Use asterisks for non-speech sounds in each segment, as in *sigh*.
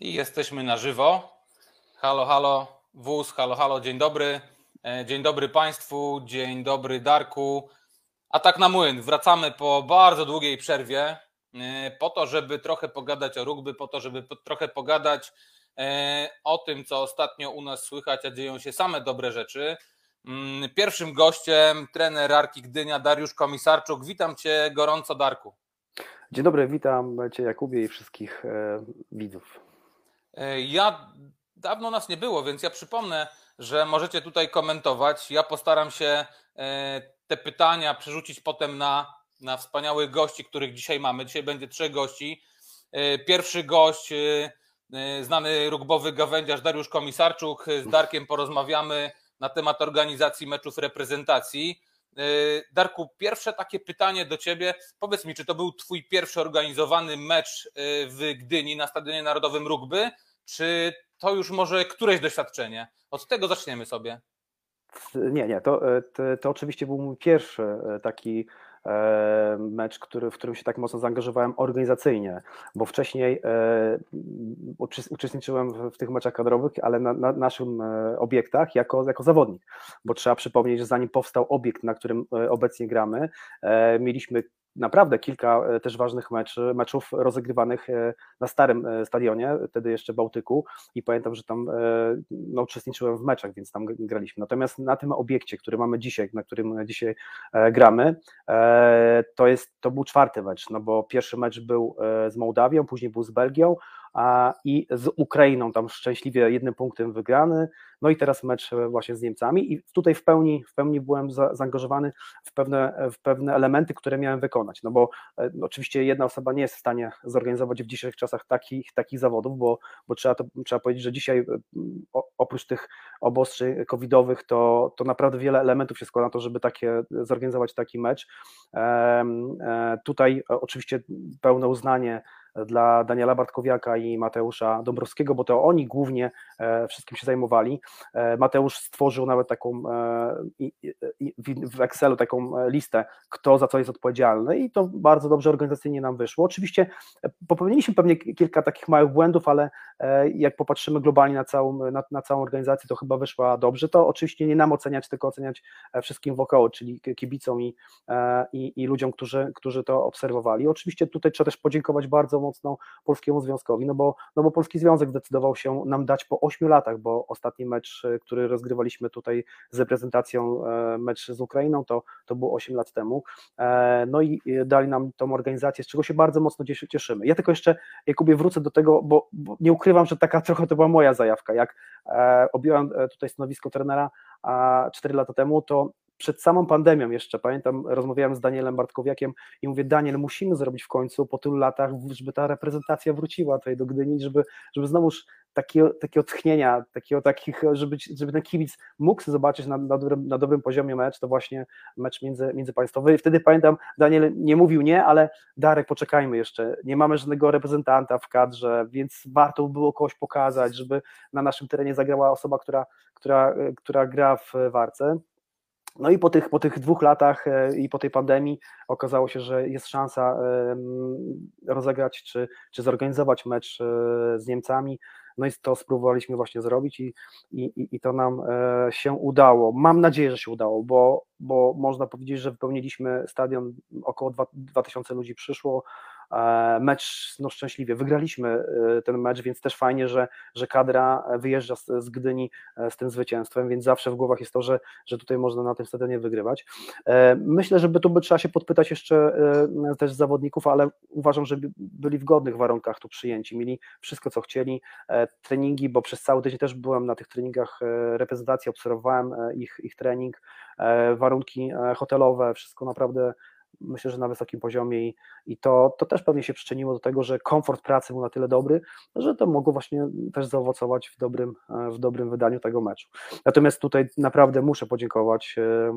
I jesteśmy na żywo. Halo, halo, wóz, halo, halo, dzień dobry. E, dzień dobry Państwu, dzień dobry Darku. A tak na młyn, wracamy po bardzo długiej przerwie, e, po to, żeby trochę pogadać o rugby, po to, żeby trochę pogadać e, o tym, co ostatnio u nas słychać, a dzieją się same dobre rzeczy. Mm, pierwszym gościem trener Arki Gdynia, Dariusz Komisarczuk. Witam Cię gorąco, Darku. Dzień dobry, witam Cię Jakubie i wszystkich widzów. E, ja dawno nas nie było, więc ja przypomnę, że możecie tutaj komentować. Ja postaram się e, te pytania przerzucić potem na, na wspaniałych gości, których dzisiaj mamy. Dzisiaj będzie trzech gości. E, pierwszy gość, znany rugbowy gawędziarz Dariusz Komisarczuk. Z Darkiem porozmawiamy na temat organizacji meczów reprezentacji. Darku, pierwsze takie pytanie do Ciebie. Powiedz mi, czy to był Twój pierwszy organizowany mecz w Gdyni na Stadionie Narodowym Rugby, czy to już może któreś doświadczenie? Od tego zaczniemy sobie. Nie, nie, to, e, to, to oczywiście był mój pierwszy e, taki e, mecz, który, w którym się tak mocno zaangażowałem organizacyjnie, bo wcześniej uczestniczyłem w, tych meczach kadrowych, ale na, na naszym obiektach jako, jako zawodnik, bo trzeba przypomnieć, że zanim powstał obiekt, na którym obecnie gramy, mieliśmy naprawdę kilka e, też ważnych meczy, meczów rozegrywanych e, na starym e, stadionie, wtedy jeszcze Bałtyku i pamiętam, że tam no, uczestniczyłem w meczach, więc tam graliśmy. Natomiast na tym obiekcie, który mamy dzisiaj, na którym dzisiaj gramy, to jest, to był czwarty mecz, no bo pierwszy mecz był z Mołdawią, później był z Belgią, i z Ukrainą tam szczęśliwie jednym punktem wygrany, no i teraz mecz właśnie z Niemcami. I tutaj w pełni, w pełni byłem za, zaangażowany w pewne, w pewne elementy, które miałem wykonać, no bo e, oczywiście jedna osoba nie jest w stanie zorganizować w dzisiejszych czasach takich, takich zawodów, bo, bo trzeba, to, trzeba powiedzieć, że dzisiaj e, oprócz tych obostrzeń covidowych to, to naprawdę wiele elementów się składa na to, żeby takie, zorganizować taki mecz. E, tutaj oczywiście pełne uznanie dla Daniela Bartkowiaka i Mateusza Dąbrowskiego, bo to oni głównie e, wszystkim się zajmowali. E, Mateusz stworzył nawet taką e, w Excelu taką listę, kto za co jest odpowiedzialny i to bardzo dobrze organizacyjnie nam wyszło. Oczywiście popełniliśmy pewnie kilka takich małych błędów, ale jak popatrzymy globalnie na całą, na, na całą organizację, to chyba wyszła dobrze. To oczywiście nie nam oceniać, tylko oceniać wszystkim wokoło, czyli kibicom i, i, i ludziom, którzy, którzy to obserwowali. Oczywiście tutaj trzeba też podziękować bardzo mocno Polskiemu Związkowi, no bo, no bo Polski Związek zdecydował się nam dać po 8 latach, bo ostatni mecz, e, który rozgrywaliśmy tutaj z reprezentacją, e, mecz z Ukrainą, to, to było 8 lat temu, e, no i dali nam tą organizację, z czego się bardzo mocno cieszymy. Ja tylko jeszcze, Jakubie, wrócę do tego, bo, bo nie ukrywam, że taka *laughs* trochę to była moja zajawka, jak objąłem tutaj stanowisko trenera 4 lata temu, to przed samą pandemią jeszcze, pamiętam, rozmawiałem z Danielem Bartkowiakiem i mówię, Daniel, musimy zrobić w końcu po tylu latach, żeby ta reprezentacja wróciła tutaj do Gdyni, żeby, żeby znowuż takie, takie odtchnienia, takiego, takich, żeby, żeby ten kibic mógł zobaczyć na, na, dobrym, na dobrym poziomie mecz, to właśnie mecz między, międzypaństwowy. I wtedy pamiętam, Daniel nie mówił nie, ale Darek, poczekajmy jeszcze, nie mamy żadnego reprezentanta w kadrze, więc warto było kogoś pokazać, żeby na naszym terenie zagrała osoba, która, która, która gra w Warce. No i po tych, po tych dwóch latach e, i po tej pandemii okazało się, że jest szansa rozegrać czy, czy zorganizować mecz e, z Niemcami. No i to spróbowaliśmy właśnie zrobić i, i, i to nam e, się udało. Mam nadzieję, że się udało, bo, bo można powiedzieć, że wypełniliśmy stadion, około 2000 ludzi przyszło, E, mecz no szczęśliwie, wygraliśmy e, ten mecz, więc też fajnie, że, że kadra wyjeżdża z, z Gdyni e, z tym zwycięstwem, więc zawsze w głowach jest to, że, że tutaj można na tym stadionie wygrywać. Myślę, że by tu by trzeba się podpytać jeszcze też zawodników, ale uważam, że byli w godnych warunkach tu przyjęci, mieli wszystko, co chcieli, treningi, bo przez cały tydzień też byłem na tych treningach reprezentacji, obserwowałem ich, ich trening, warunki hotelowe, wszystko naprawdę myślę, że na wysokim poziomie i, i to, to też pewnie się przyczyniło do tego, że komfort pracy był na tyle dobry, że to mogło właśnie też zaowocować w dobrym, w dobrym wydaniu tego meczu. Natomiast tutaj naprawdę muszę podziękować e,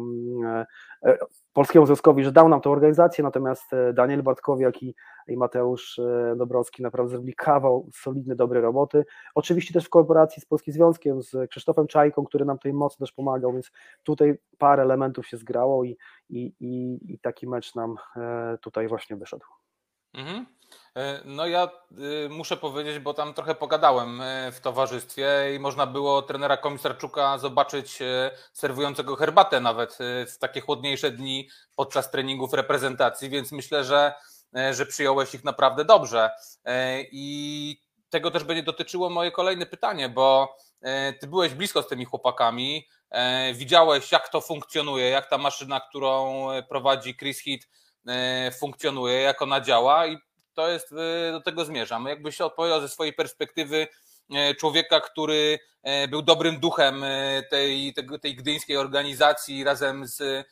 e, Polskiemu Związkowi, że dał nam tę organizację, natomiast e, Daniel Bartkowiak i, i Mateusz Dobrowski naprawdę zrobili kawał solidny, dobrej roboty. Oczywiście też w kolaboracji z Polskim Związkiem, z Krzysztofem Czajką, który nam tutaj mocno też pomagał, więc tutaj parę elementów się zgrało i, i, i, i taki mecz nam tutaj właśnie wyszedł. Mhm. E, no ja muszę powiedzieć, bo tam trochę pogadałem e, w towarzystwie i można było trenera Komisarczuka zobaczyć e, serwującego herbatę nawet w takie chłodniejsze dni podczas treningów reprezentacji, więc myślę, że, że przyjąłeś ich naprawdę dobrze. I tego też będzie dotyczyło moje kolejne pytanie, bo ty byłeś blisko z tymi chłopakami, widziałeś jak to funkcjonuje, jak ta maszyna, którą prowadzi Chris Heath funkcjonuje, jak ona działa i to jest, do tego zmierzam. Jakbyś odpowiedział ze swojej perspektywy e, człowieka, który e, był dobrym duchem e, tej, tej gdyńskiej organizacji razem z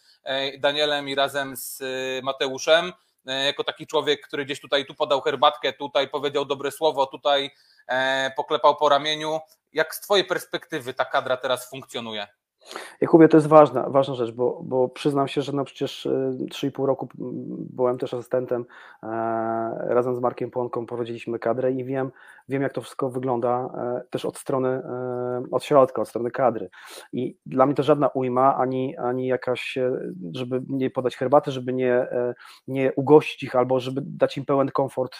Danielem i razem z Mateuszem, jako taki człowiek, który gdzieś tutaj tu podał herbatkę, tutaj powiedział dobre słowo, tutaj poklepał po ramieniu. Jak z Twojej perspektywy ta kadra teraz funkcjonuje? Jakubie, to jest ważna, ważna rzecz, bo, bo przyznam się, że no przecież 3,5 y, roku byłem też asystentem, e, razem z Markiem Płonką prowadziliśmy kadrę i wiem, wiem jak to wszystko wygląda e, też od strony, e, od środka, od strony kadry. I dla mnie to żadna ujma, ani, ani jakaś, żeby nie podać herbaty, żeby nie, nie ugościć ich albo żeby dać im pełen komfort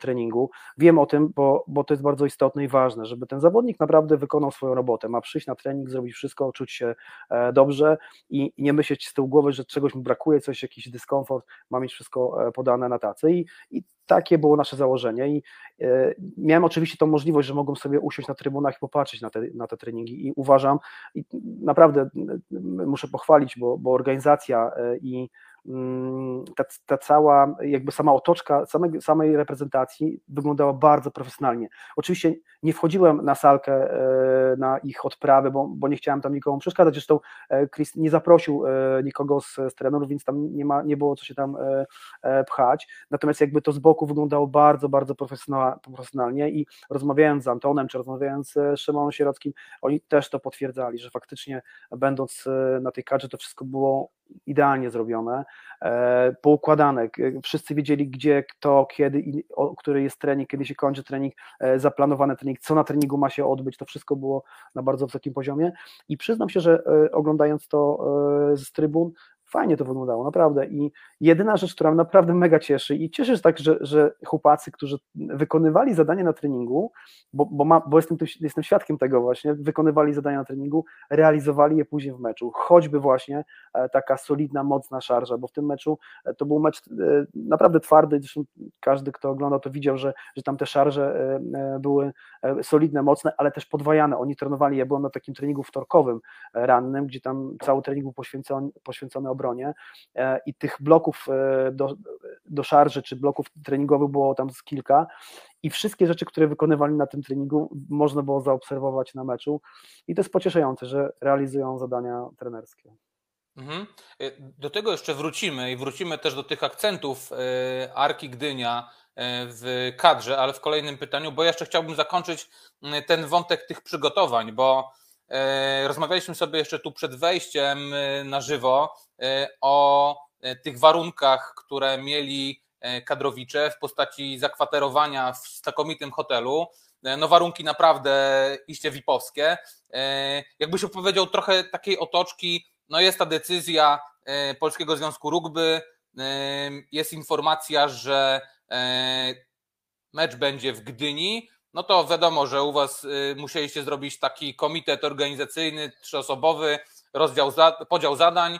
treningu. Wiem o tym, bo, bo to jest bardzo istotne i ważne, żeby ten zawodnik naprawdę wykonał swoją robotę, ma przyjść na trening, zrobić wszystko, czuć się e, dobrze i nie myśleć z tyłu głowy, że czegoś mu brakuje, coś, jakiś dyskomfort, ma mieć wszystko e, podane na tacy i, i takie było nasze założenie i e, miałem oczywiście tą możliwość, że mogłem sobie usiąść na trybunach i popatrzeć na te, na te treningi i uważam, i naprawdę muszę pochwalić, bo, bo organizacja i Mm, ta, ta, cała jakby sama otoczka samej, samej reprezentacji wyglądała bardzo profesjonalnie. Oczywiście nie wchodziłem na salkę e, na ich odprawy, bo, bo nie chciałem tam nikomu przeszkadzać, zresztą e, Chris nie zaprosił e, nikogo z, z trenerów, więc tam nie, ma, nie było co się tam pchać, natomiast jakby to z boku wyglądało bardzo, bardzo profesjonalnie i rozmawiając z Antonem, czy rozmawiając z Szymonem Sierockim, oni też to potwierdzali, że faktycznie będąc na tej kadrze to wszystko było idealnie zrobione, e, poukładane, wszyscy wiedzieli gdzie, kto, kiedy, który jest trening, kiedy się kończy trening, e, zaplanowany trening, co na treningu ma się odbyć, to wszystko było na bardzo wysokim poziomie. I przyznam się, że e, oglądając to z trybun, fajnie to wyglądało, naprawdę. I jedyna rzecz, która mnie naprawdę mega cieszy i cieszy się tak, że, że chłopacy, którzy wykonywali zadania na treningu, bo, bo, ma, bo jestem, jestem świadkiem tego właśnie, wykonywali zadania na treningu, realizowali je później w meczu. Choćby właśnie e, taka solidna, mocna szarża, bo w tym meczu e, to był mecz e, naprawdę twardy, zresztą każdy, kto oglądał, to widział, że, że tam te szarże były solidne, mocne, ale też podwajane. Oni trenowali, ja byłem na takim treningu wtorkowym rannym, gdzie tam cały trening był poświęcony, poświęcony obronie e, i tych bloków e, do, do szarży czy bloków treningowych było tam z kilka i wszystkie rzeczy, które wykonywali na tym treningu można było zaobserwować na meczu i to jest pocieszające, że realizują zadania trenerskie. Mhm. E, do tego jeszcze wrócimy i wrócimy też do tych akcentów Arki Gdynia w kadrze, ale w kolejnym pytaniu, bo jeszcze chciałbym zakończyć ten wątek tych przygotowań, bo rozmawialiśmy sobie jeszcze tu przed wejściem na żywo o tych warunkach, które mieli kadrowicze w postaci zakwaterowania w znakomitym hotelu. No warunki naprawdę iście wipowskie. Jakbyś opowiedział trochę takiej otoczki, no jest ta decyzja Polskiego Związku Rugby, jest informacja, że mecz będzie w Gdyni, no to wiadomo, że u Was y, musieliście zrobić taki komitet organizacyjny, trzyosobowy, rozdział, podział zadań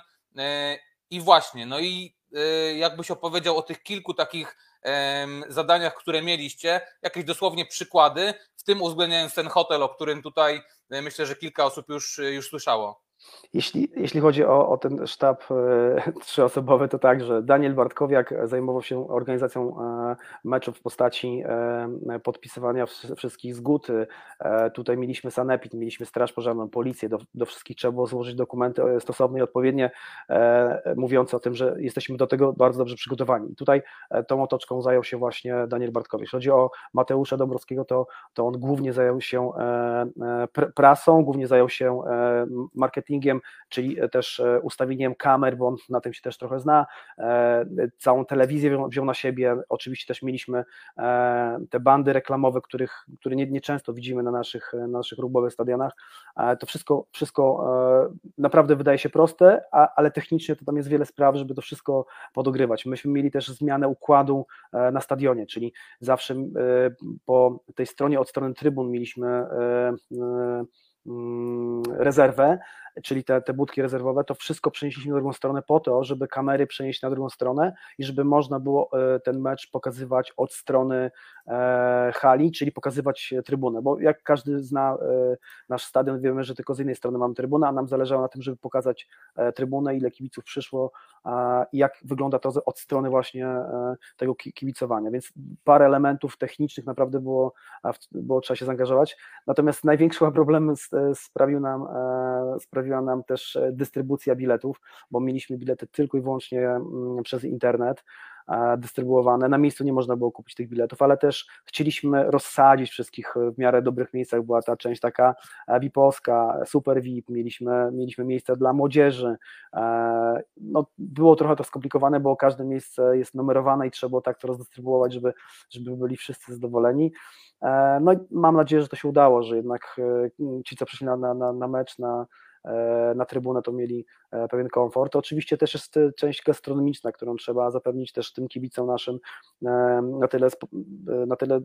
i właśnie, no i y, jakbyś opowiedział o tych kilku takich zadaniach, które mieliście, jakieś dosłownie przykłady, w tym uwzględniając ten hotel, o którym tutaj myślę, że kilka osób już, już słyszało. Jeśli, jeśli chodzi o, o ten sztab e, *laughs* trzyosobowy, to tak, że Daniel Bartkowiak zajmował się organizacją e, meczów w postaci e, podpisywania wszystkich zgód. Tutaj mieliśmy sanepid, mieliśmy straż pożarną, policję, do, do wszystkich trzeba było złożyć dokumenty stosowne i odpowiednie, mówiące o tym, że jesteśmy do tego bardzo dobrze przygotowani. I tutaj tą otoczką zajął się właśnie Daniel Bartkowiak. Jeśli chodzi o Mateusza Dąbrowskiego, to, to on głównie zajął się prasą, głównie zajął się marketingiem, marketingiem, czyli też ustawieniem kamer, bo on na tym się też trochę zna, całą telewizję wziął, na siebie, oczywiście też mieliśmy te bandy reklamowe, których, które nie, nie często widzimy na naszych, na naszych rugbowych stadionach, to wszystko, wszystko naprawdę wydaje się proste, ale technicznie to tam jest wiele spraw, żeby to wszystko podogrywać. Myśmy mieli też zmianę układu na stadionie, czyli zawsze po tej stronie od strony trybun mieliśmy rezerwę, czyli te, te budki rezerwowe, to wszystko przenieśliśmy na drugą stronę po to, żeby kamery przenieść na drugą stronę i żeby można było e, ten mecz pokazywać od strony e, hali, czyli pokazywać trybunę, bo jak każdy zna e, nasz stadion, wiemy, że tylko z jednej strony mamy trybunę, a nam zależało na tym, żeby pokazać trybunę, ile kibiców przyszło i jak wygląda to od strony właśnie tego kibicowania, więc parę elementów technicznych naprawdę było, było trzeba się zaangażować, natomiast największy problem sprawił nam, sprawił sprawiła nam też e, dystrybucja biletów, bo mieliśmy bilety tylko i wyłącznie mm, przez internet dystrybuowane. Na miejscu nie można było kupić tych biletów, ale też chcieliśmy rozsadzić wszystkich w miarę dobrych miejscach. Była ta część taka e, VIP-owska, super VIP, mieliśmy, mieliśmy miejsca dla młodzieży. E, no, było trochę to skomplikowane, bo każde miejsce jest numerowane i trzeba było tak to rozdystrybuować, żeby, żeby byli wszyscy zadowoleni. No i mam nadzieję, że to się udało, że jednak ci, co przyszli na, na, na mecz, na, E, na trybunę, to mieli e, pewien komfort. Oczywiście też jest e, część gastronomiczna, którą trzeba zapewnić też tym kibicom naszym na tyle, na tyle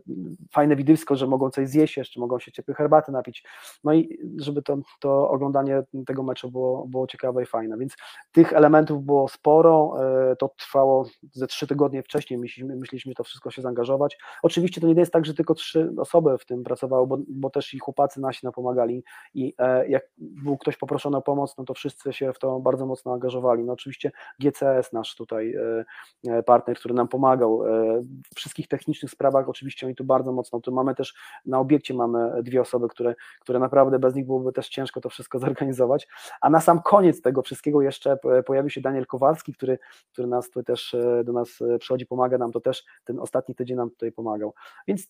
fajne widywisko, że mogą coś zjeść jeszcze, mogą się ciepłej herbaty napić, no i żeby to, to oglądanie tego meczu było, było ciekawe i fajne, więc tych elementów było sporo, to trwało ze trzy tygodnie wcześniej, myśleliśmy, myśleliśmy to wszystko się zaangażować. Oczywiście to nie jest tak, że tylko trzy osoby w tym pracowały, bo, bo też i chłopacy nasi nam pomagali i jak był ktoś poproszony o pomoc, no to wszyscy się w to bardzo mocno angażowali. No oczywiście GCS, nasz tutaj e, e, partner, który nam pomagał e, w wszystkich technicznych sprawach, oczywiście oni tu bardzo mocno, tu mamy też na obiekcie mamy dwie osoby, które, które naprawdę bez nich byłoby też ciężko to wszystko *laughs* zorganizować, a na sam koniec tego wszystkiego jeszcze pojawił się Daniel Kowalski, który, który nas tutaj też do nas przychodzi, pomaga nam, to też ten ostatni tydzień nam tutaj pomagał. Więc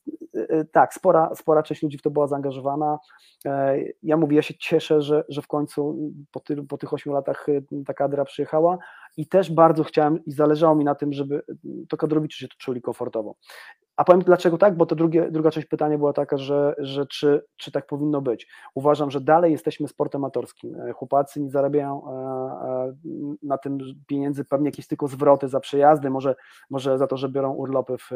tak, spora, spora część ludzi w to była zaangażowana. Ja mówię, ja się cieszę, że, że w końcu po, ty, po tych ośmiu latach y, ta kadra przyjechała i też bardzo chciałem i zależało mi na tym, żeby to kadrowicze się czuli komfortowo. A powiem dlaczego tak, bo to drugie, druga część pytania była taka, że, że czy, czy tak powinno być. Uważam, że dalej jesteśmy sportem amatorskim. E, chłopacy nie zarabiają e, e, na tym pieniędzy, pewnie jakieś tylko zwroty za przejazdy, może, może za to, że biorą urlopy w,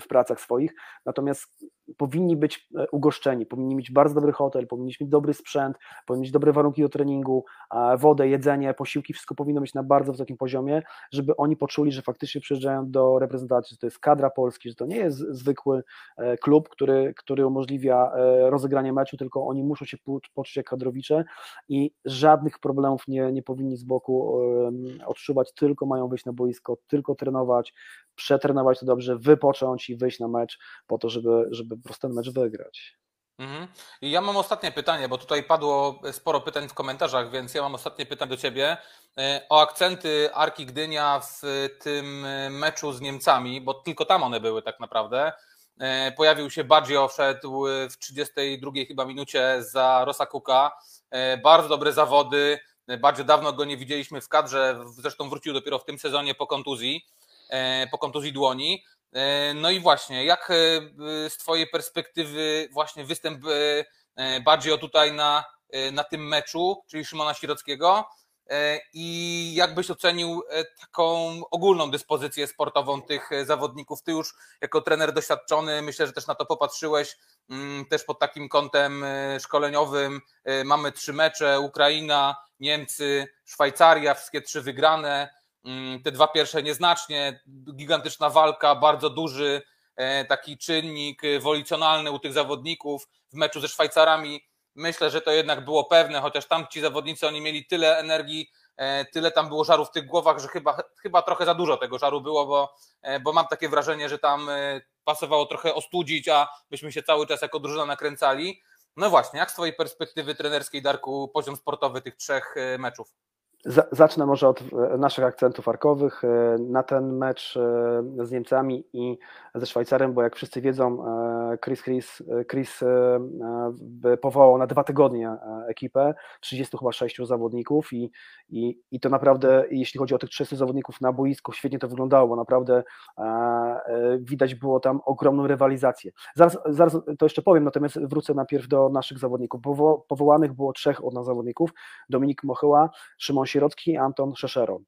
w pracach swoich, natomiast powinni być e, ugoszczeni, powinni mieć bardzo dobry hotel, powinni mieć dobry sprzęt, powinni mieć dobre warunki do treningu, wodę, jedzenie, posiłki, wszystko powinno być na bardzo wysokim poziomie, żeby oni poczuli, że faktycznie przyjeżdżają do reprezentacji, że to jest kadra Polski, że to nie jest zwykły e, klub, który, który umożliwia e, rozegranie meczu, tylko oni muszą się poczuć jak kadrowicze i żadnych problemów nie, nie powinni z boku odczuwać, tylko mają wyjść na boisko, tylko trenować, przetrenować to dobrze, wypocząć i wyjść na mecz po to, żeby, żeby po prostu ten mecz wygrać. Mhm. I ja mam ostatnie pytanie, bo tutaj padło sporo pytań w komentarzach, więc ja mam ostatnie pytanie do Ciebie e, o akcenty Arki Gdynia w tym meczu z Niemcami, bo tylko tam one były tak naprawdę. E, pojawił się Baggio, wszedł w 32 chyba minucie za Rosakuka. E, bardzo dobre zawody. Baggio dawno go nie widzieliśmy w kadrze, zresztą wrócił dopiero w tym sezonie po kontuzji. Po kontuzji dłoni. E, no i właśnie, jak e, z Twojej perspektywy właśnie występ Baggio tutaj na, na tym meczu, czyli Szymona Sirockiego i jak byś ocenił taką ogólną dyspozycję sportową tych zawodników? Ty już jako trener doświadczony, myślę, że też na to popatrzyłeś mm, też pod takim kątem szkoleniowym. Mamy trzy mecze, Ukraina, Niemcy, Szwajcaria, wszystkie trzy wygrane. Mm, te dwa pierwsze nieznacznie, gigantyczna walka, bardzo duży e, taki czynnik e, wolicjonalny u tych zawodników w meczu ze Szwajcarami. Myślę, że to jednak było pewne, chociaż tam ci zawodnicy oni mieli tyle energii, e, tyle tam było żaru w tych głowach, że chyba, chyba trochę za dużo tego żaru było, bo, bo mam takie wrażenie, że tam pasowało trochę ostudzić, a byśmy się cały czas jako drużyna nakręcali. No właśnie, jak z Twojej perspektywy trenerskiej, Darku, poziom sportowy tych trzech meczów? Zacznę może od e, naszych akcentów arkowych e, na ten mecz e, z Niemcami i ze Szwajcarem, bo jak wszyscy wiedzą, Chris, Chris, Chris powołał na dwa tygodnie ekipę, 30 chyba 6 zawodników i, i, i to naprawdę, jeśli chodzi o tych 30 zawodników na boisku, świetnie to wyglądało, bo naprawdę widać było tam ogromną rywalizację. Zaraz, zaraz to jeszcze powiem, natomiast wrócę najpierw do naszych zawodników. Powołanych było trzech od nas zawodników, Dominik Mochyła, Szymon Sierocki i Anton Szeszero.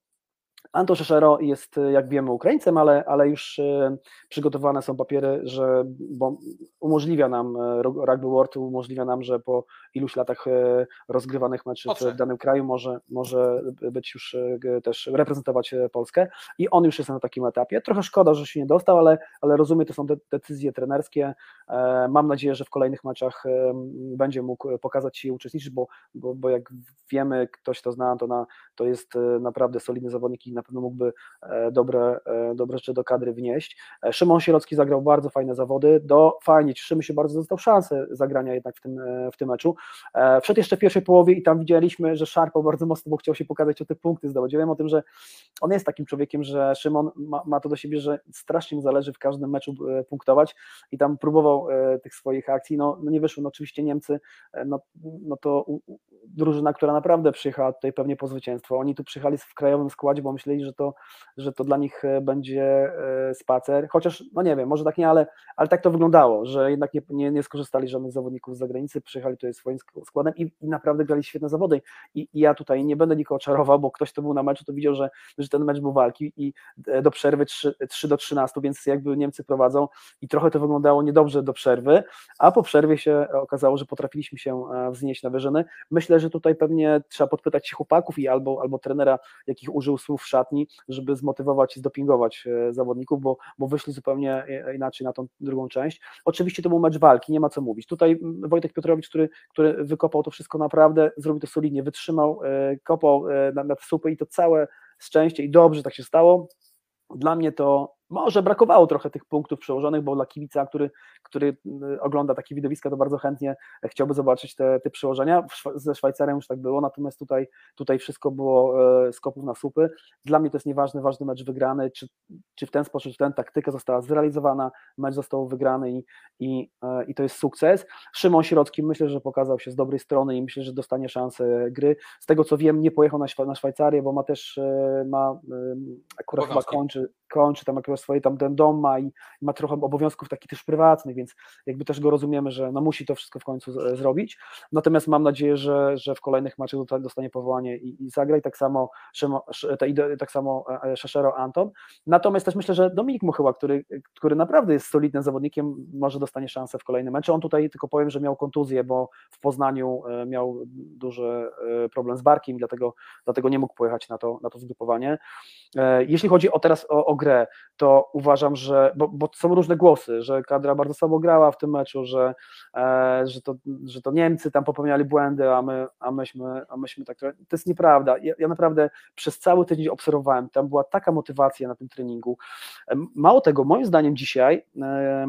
Anton Szeszero jest, jak wiemy, Ukraińcem, ale, ale już e, przygotowane są papiery, że bo umożliwia nam, e, Rugby World umożliwia nam, że po iluś latach e, rozgrywanych meczów w danym kraju może, może być już też reprezentować Polskę i on już jest na takim etapie. Trochę szkoda, że się nie dostał, ale, ale rozumiem, to są decyzje trenerskie. Mam nadzieję, że w kolejnych meczach będzie mógł pokazać się i uczestniczyć, bo, bo, bo jak wiemy, ktoś to zna, to, na, to jest naprawdę solidny zawodnik i na pewno mógłby e, dobre, e, dobre rzeczy do kadry wnieść. E, Szymon Sierocki zagrał bardzo fajne zawody, do, fajnie, cieszymy się bardzo, dostał szansę zagrania jednak w tym, w tym meczu. Wszedł jeszcze w pierwszej połowie i tam widzieliśmy, że szarpał bardzo mocno, bo chciał się pokazać o te punkty zdobyć. Ja wiem o tym, że on jest takim człowiekiem, że Szymon ma, ma to do siebie, że strasznie mu zależy w każdym meczu punktować i tam próbował tych swoich akcji, no, no nie wyszło, no oczywiście Niemcy, no, no to drużyna, która naprawdę przyjechała tutaj pewnie po zwycięstwo, oni tu przyjechali w krajowym składzie, bo myśleli, że to, że to dla nich e, będzie e, spacer, chociaż, no nie wiem, może tak nie, ale, ale tak to wyglądało, że jednak nie, nie, nie skorzystali żadnych zawodników z zagranicy, przyjechali tutaj swoim składem i, i naprawdę grali świetne zawody I, i ja tutaj nie będę nikogo czarował, bo ktoś, kto był na meczu, to widział, że, że ten mecz był walki i e, do przerwy 3, 3 do 13, więc jakby Niemcy prowadzą i trochę to wyglądało niedobrze do przerwy, a po przerwie się okazało, że potrafiliśmy się wznieść na wyżyny. Myślę, że tutaj pewnie trzeba podpytać się chłopaków i albo, albo trenera, jakich użył słów szatni, żeby zmotywować i zdopingować e, zawodników, bo, bo wyszli zupełnie e, inaczej na tą drugą część. Oczywiście to był mecz walki, nie ma co mówić. Tutaj Wojtek Piotrowicz, który, który wykopał to wszystko naprawdę, zrobił to solidnie, wytrzymał, e, kopał na, na supy i to całe szczęście i dobrze tak się stało. Dla mnie to może brakowało trochę tych punktów przełożonych, bo dla kibica, który, który y, ogląda takie widowiska, to bardzo chętnie chciałby zobaczyć te, te przełożenia. Ze Szwajcarem już tak było, natomiast tutaj, tutaj wszystko było e, skopów na supy. Dla mnie to jest nieważny, ważny mecz wygrany, czy, czy w ten sposób, czy ten taktyka została zrealizowana, mecz został wygrany i, i, e, i to jest sukces. Szymon Sierocki myślę, że pokazał się z dobrej strony i myślę, że dostanie szansę gry. Z tego co wiem, nie pojechał na, na Szwajcarię, bo ma też, e, ma akurat chyba kończy, kończy tam akurat swoje tam ten dom ma i ma trochę obowiązków takich też prywatnych, więc jakby też go rozumiemy, że no musi to wszystko w końcu zrobić. Natomiast mam nadzieję, że, że w kolejnych meczach dostanie powołanie i, i zagra i tak samo tak samo e, e, Szeszero Anton. Natomiast też myślę, że Dominik Muchyła, który, który naprawdę jest solidnym zawodnikiem, może dostanie szansę w kolejnym meczu. On tutaj tylko powiem, że miał kontuzję, bo w Poznaniu e, miał duży problem z barkiem, dlatego, dlatego nie mógł pojechać na to, na to zgrupowanie. Jeśli chodzi o teraz o, o grę, to uważam, że, bo, bo są różne głosy, że kadra bardzo słabo grała w tym meczu, że, e, że, to, że to Niemcy tam popełniali błędy, a, my, a, myśmy, a myśmy tak. To jest nieprawda. Ja, ja naprawdę przez cały tydzień obserwowałem, tam była taka motywacja na tym treningu. Mało tego, moim zdaniem dzisiaj e,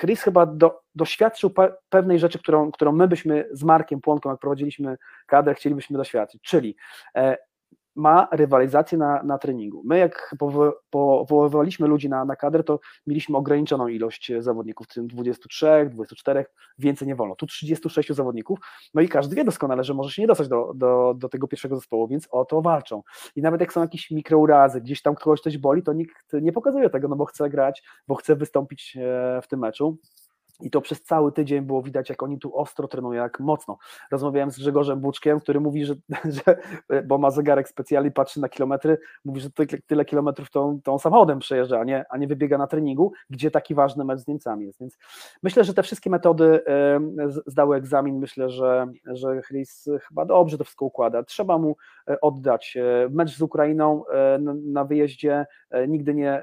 Chris chyba do, doświadczył pe, pewnej rzeczy, którą, którą my byśmy z Markiem Płonką, jak prowadziliśmy kadrę, chcielibyśmy doświadczyć, czyli e, ma rywalizację na, na treningu. My jak powoływaliśmy ludzi na, na kadrę, to mieliśmy ograniczoną ilość zawodników, w tym 23, 24, więcej nie wolno. Tu 36 zawodników, no i każdy wie doskonale, że może się nie dostać do, do, do tego pierwszego zespołu, więc o to walczą. I nawet jak są jakieś mikrourazy, gdzieś tam kogoś coś boli, to nikt nie pokazuje tego, no bo chce grać, bo chce wystąpić e, w tym meczu. I to przez cały tydzień było widać, jak oni tu ostro trenują, jak mocno. Rozmawiałem z Grzegorzem Buczkiem, który mówi, że, *laughs* że bo ma zegarek specjalny, patrzy na kilometry, mówi, że tyle, tyle kilometrów tą, tą samochodem przejeżdża, a nie, a nie wybiega na treningu, gdzie taki ważny mecz z Niemcami jest. Więc myślę, że te wszystkie metody zdały egzamin. Myślę, że, że Chris chyba dobrze to wszystko układa. Trzeba mu e, oddać. E, mecz z Ukrainą e, na wyjeździe nigdy nie,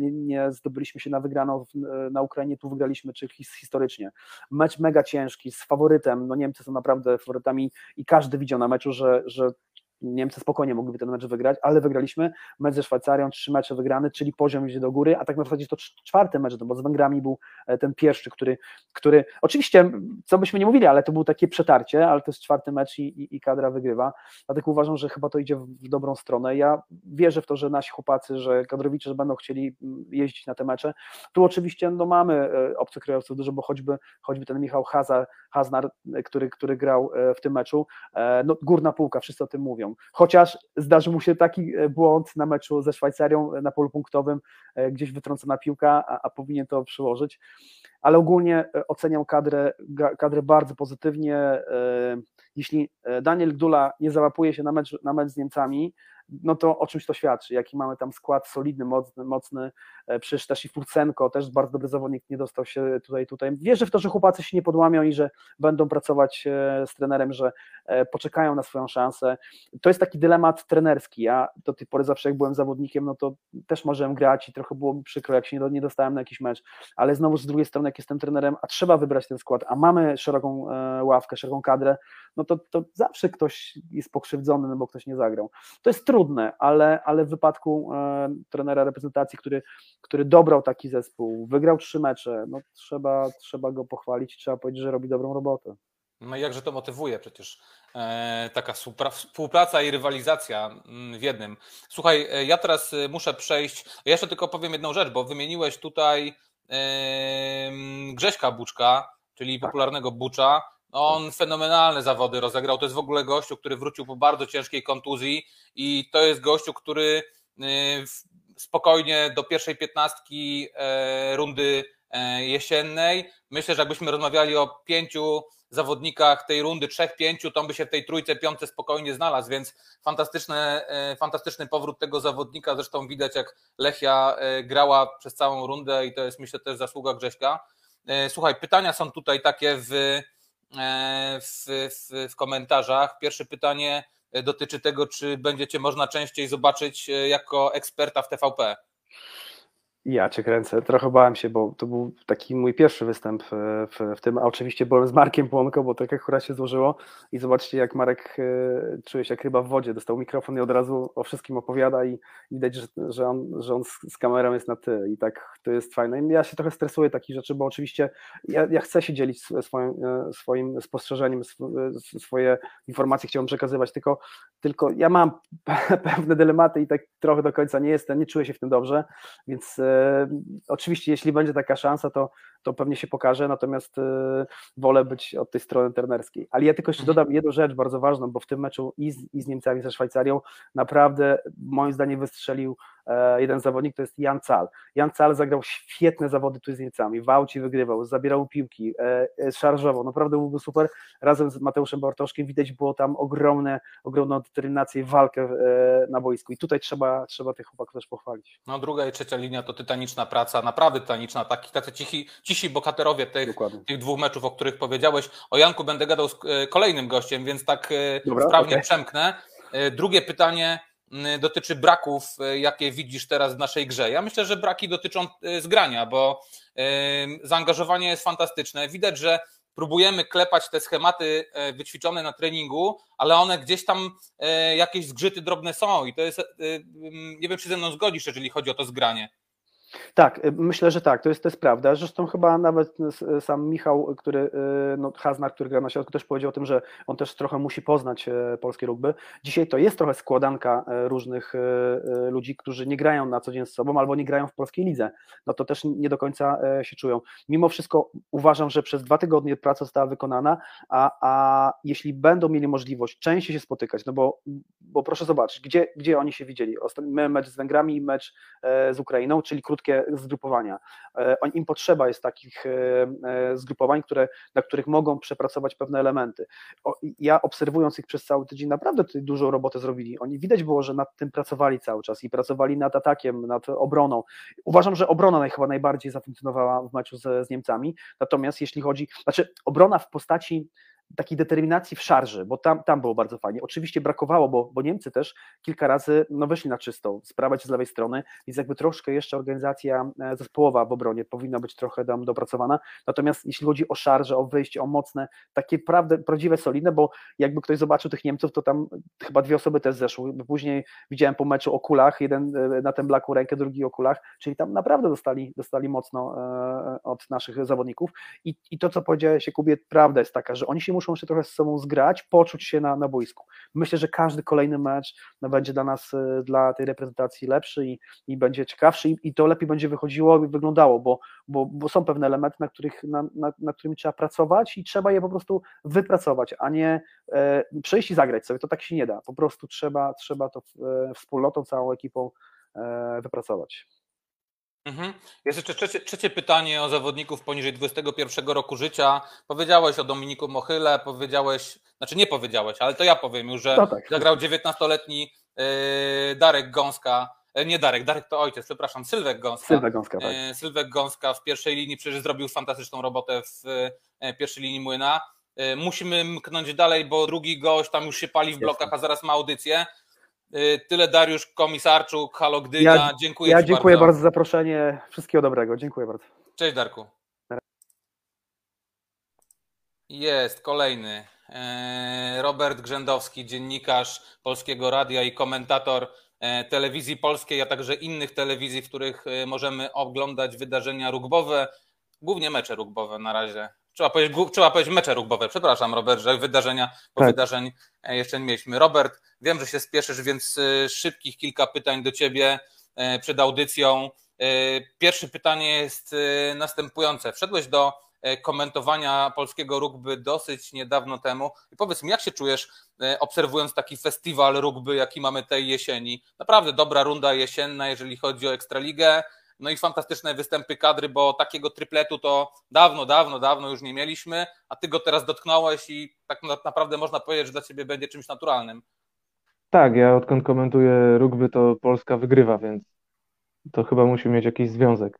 nie, zdobyliśmy się na wygraną na Ukrainie, tu wygraliśmy, czy historycznie. Mecz mega ciężki, z faworytem, no Niemcy są naprawdę faworytami i każdy widział na meczu, że, że Niemcy spokojnie mogliby ten mecz wygrać, ale wygraliśmy. Mecz ze Szwajcarią, trzy mecze wygrane, czyli poziom idzie do góry, a tak na zasadzie to czwarty mecz, no bo z Węgrami był e, ten pierwszy, który, który oczywiście, co byśmy nie mówili, ale to było takie przetarcie, ale to jest czwarty mecz i, i, i kadra wygrywa. Dlatego uważam, że chyba to idzie w, dobrą stronę. Ja wierzę w to, że nasi chłopacy, że kadrowicze że będą chcieli jeździć na te mecze. Tu oczywiście no, mamy e, obcokrajowców dużo, bo choćby, choćby ten Michał Hazar, Haznar, który, który grał w tym meczu, no górna półka, wszyscy o tym mówią. Chociaż zdarzył mu się taki e, błąd na meczu ze Szwajcarią e, na polu punktowym, e, gdzieś wytrącona piłka, a, a powinien to przyłożyć. Ale ogólnie oceniam kadrę, kadrę bardzo pozytywnie. Jeśli Daniel Gdula nie załapuje się na mecz, na mecz z Niemcami, no to o czymś to świadczy, jaki mamy tam skład solidny, mocny, mocny e, przecież też i Furcenko, też bardzo dobry zawodnik, nie dostał się tutaj, tutaj. Wierzę w to, że chłopacy się nie podłamią i że będą pracować e, z trenerem, że e, poczekają na swoją szansę. To jest taki dylemat trenerski, ja do tej pory zawsze jak byłem zawodnikiem, no to też możemy grać i trochę było mi przykro, jak się nie dostałem na jakiś mecz, ale znowu z drugiej strony, jak jestem trenerem, a trzeba wybrać ten skład, a mamy szeroką ławkę, szeroką kadrę, no to, to zawsze ktoś jest pokrzywdzony, no bo ktoś nie zagrał. To jest trudne, ale, ale w wypadku e, trenera reprezentacji, który, który dobrał taki zespół, wygrał trzy mecze, no trzeba, trzeba go pochwalić, trzeba powiedzieć, że robi dobrą robotę. No i jakże to motywuje przecież e, taka współpraca i rywalizacja mm, w jednym. Słuchaj, e, ja teraz muszę przejść, ja jeszcze tylko powiem jedną rzecz, bo wymieniłeś tutaj e, Grześka Buczka, czyli tak. popularnego Bucza, on fenomenalne zawody rozegrał. To jest w ogóle gościu, który wrócił po bardzo ciężkiej kontuzji i to jest gościu, który y, spokojnie do pierwszej piętnastki e, rundy e, jesiennej. Myślę, że jakbyśmy rozmawiali o pięciu zawodnikach tej rundy, trzech, pięciu, to on by się w tej trójce, piątce spokojnie znalazł, więc fantastyczny, e, fantastyczny powrót tego zawodnika. Zresztą widać, jak Lechia grała przez całą rundę i to jest myślę też zasługa Grześka. Słuchaj, pytania są tutaj takie w w, w, w komentarzach. Pierwsze pytanie e, dotyczy tego, czy będziecie można częściej zobaczyć e, jako eksperta w TVP. Ja cię kręcę. Trochę bałem się, bo to był taki mój pierwszy występ e, w, w tym, a oczywiście byłem z Markiem Płonko, bo tak akurat się złożyło i zobaczcie jak Marek e, czuje się jak ryba w wodzie, dostał mikrofon i od razu o wszystkim opowiada i widać, że, że, on, że on z, z kamerą jest na ty i tak to jest fajne. I ja się trochę stresuję takich rzeczy, bo oczywiście ja, ja chcę się dzielić swoim, e, swoim spostrzeżeniem, swoje informacje chciałbym przekazywać, tylko, tylko ja mam *laughs* pewne dylematy i tak trochę do końca nie jestem, nie czuję się w tym dobrze, więc Oczywiście, jeśli będzie taka szansa, to, to pewnie się pokaże, natomiast e, wolę być od tej strony trenerskiej. Ale ja tylko jeszcze dodam jedną rzecz bardzo ważną, bo w tym meczu i z, i z Niemcami, ze Szwajcarią naprawdę moim zdaniem wystrzelił E, jeden zawodnik to jest Jan Cal. Jan Cal zagrał świetne zawody tu z Niemcami, w aucie wygrywał, zabierał piłki, e, e, szarżował, naprawdę byłby super. Razem z Mateuszem Bartoszkiem widać było tam ogromne, ogromną determinację i walkę na boisku i tutaj trzeba, trzeba tych chłopaków też pochwalić. No druga i trzecia linia to tytaniczna praca, naprawdę tytaniczna, taki, tacy cichi, cisi bohaterowie tych, tych dwóch meczów, o których powiedziałeś. O Janku będę gadał z kolejnym gościem, więc tak Dobra, sprawnie okay. przemknę. Drugie pytanie, Y, dotyczy braków, jakie widzisz teraz w naszej grze. Ja myślę, że braki dotyczą zgrania, bo zaangażowanie jest fantastyczne. Widać, że próbujemy klepać te schematy wyćwiczone na treningu, ale one gdzieś tam jakieś zgrzyty drobne są i to jest, nie wiem, czy ze mną zgodzisz, jeżeli chodzi o to zgranie. Tak, y, myślę, że tak, to jest, to jest prawda. Zresztą chyba nawet sam Michał, który, y, no, który gra na środku, też powiedział o tym, że on też trochę musi poznać e, polskie rugby. Dzisiaj to jest trochę składanka e, różnych e, ludzi, którzy nie grają na co dzień z sobą albo nie grają w polskiej lidze. No to też nie do końca się czują. Mimo wszystko uważam, że przez dwa tygodnie praca została wykonana, a, a jeśli będą mieli możliwość częściej się spotykać, no bo, bo proszę zobaczyć, gdzie, gdzie oni się widzieli. My mecz z Węgrami i mecz z Ukrainą, czyli krótki krótkie zgrupowania. E, im potrzeba jest takich e, e, zgrupowań, które, na których mogą przepracować pewne elementy. Ja obserwując ich przez cały tydzień, naprawdę tutaj dużą robotę zrobili. Oni widać było, że nad tym pracowali cały czas i pracowali nad atakiem, nad obroną. Uważam, że obrona chyba najbardziej zafunkcjonowała w meczu z, z Niemcami. Natomiast jeśli chodzi, znaczy obrona w postaci takiej determinacji w szarży, bo tam, tam było bardzo fajnie. Oczywiście brakowało, bo, bo Niemcy też kilka razy no, wyszli na czystą, sprawa z lewej strony, więc jakby troszkę jeszcze organizacja e, zespołowa w obronie powinna być trochę tam dopracowana. Natomiast jeśli chodzi o szarże, o wyjście, o mocne, takie prawdę, prawdziwe, solidne, bo jakby ktoś zobaczył tych Niemców, to tam chyba dwie osoby też zeszły. Później widziałem po meczu o kulach, jeden e, na tym blaku rękę, drugi o kulach, czyli tam naprawdę dostali, dostali mocno e, od naszych zawodników. I, I to, co powiedziałeś, Kubie, prawda jest taka, że oni się muszą jeszcze trochę z sobą zgrać, poczuć się na, na boisku. Myślę, że każdy kolejny mecz będzie dla nas, e, dla tej reprezentacji lepszy i, i będzie ciekawszy i, i to lepiej będzie wychodziło i wyglądało, bo, bo, bo są pewne elementy, na, których, na, na, na trzeba pracować i trzeba je po prostu wypracować, a nie e, przyjść i zagrać sobie. To tak się nie da. Po prostu trzeba, trzeba to e, wspólnotą, całą ekipą e, wypracować. Mhm. Jest jeszcze trzecie, trzecie, pytanie o zawodników poniżej 21 roku życia. Powiedziałeś o Dominiku Mochyle, powiedziałeś, znaczy nie powiedziałeś, ale to ja powiem już, że no tak. zagrał 19-letni yy, Darek Gąska, yy, nie Darek, Darek to ojciec, przepraszam, Sylwek Gąska. Sylwek Gąska, tak. Yy, Sylwek Gąska w pierwszej linii przecież zrobił fantastyczną robotę w yy, pierwszej linii Młyna. Musimy mknąć dalej, bo drugi gość tam już się pali w blokach, a zaraz ma audycję. Y, tyle Dariusz Komisarczuk, Halo Gdynia. Ja, dziękuję Ja dziękuję bardzo. bardzo za zaproszenie. Wszystkiego dobrego. Dziękuję bardzo. Cześć Darku. Jest kolejny. E, Robert Grzędowski, dziennikarz Polskiego Radia i komentator e, telewizji polskiej, a także innych telewizji, w których e, możemy oglądać wydarzenia rugbowe, głównie mecze rugbowe na razie Trzeba powiedzieć, trzeba powiedzieć mecze rugbowe. Przepraszam, Robert, że wydarzenia, bo tak. wydarzeń e, jeszcze nie mieliśmy. Robert, wiem, że się spieszysz, więc e, szybkich kilka pytań do ciebie e, przed audycją. Pierwsze pytanie jest następujące. Wszedłeś do komentowania polskiego rugby dosyć niedawno temu. I powiedz mi, jak się czujesz, obserwując taki festiwal rugby, jaki mamy tej jesieni? Naprawdę dobra runda jesienna, jeżeli chodzi o Ekstraligę no i fantastyczne występy kadry, bo takiego tripletu to dawno, dawno, dawno już nie mieliśmy, a ty go teraz dotknąłeś i tak naprawdę można powiedzieć, że dla ciebie będzie czymś naturalnym. Tak, ja odkąd komentuję rugby, to Polska wygrywa, więc to chyba musi mieć jakiś związek.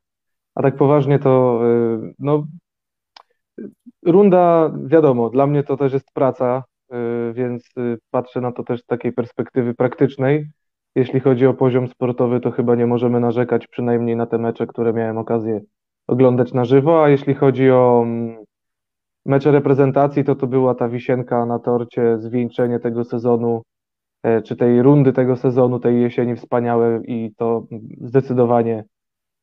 A tak poważnie to y, no runda, wiadomo, dla mnie to też jest praca, y, więc y, patrzę na to też z takiej perspektywy praktycznej jeśli chodzi o poziom sportowy, to chyba nie możemy narzekać, przynajmniej na te mecze, które miałem okazję oglądać na żywo, a jeśli chodzi o mm, mecze reprezentacji, to to była ta wisienka na torcie, zwieńczenie tego sezonu, e, czy tej rundy tego sezonu, tej jesieni wspaniałe i to zdecydowanie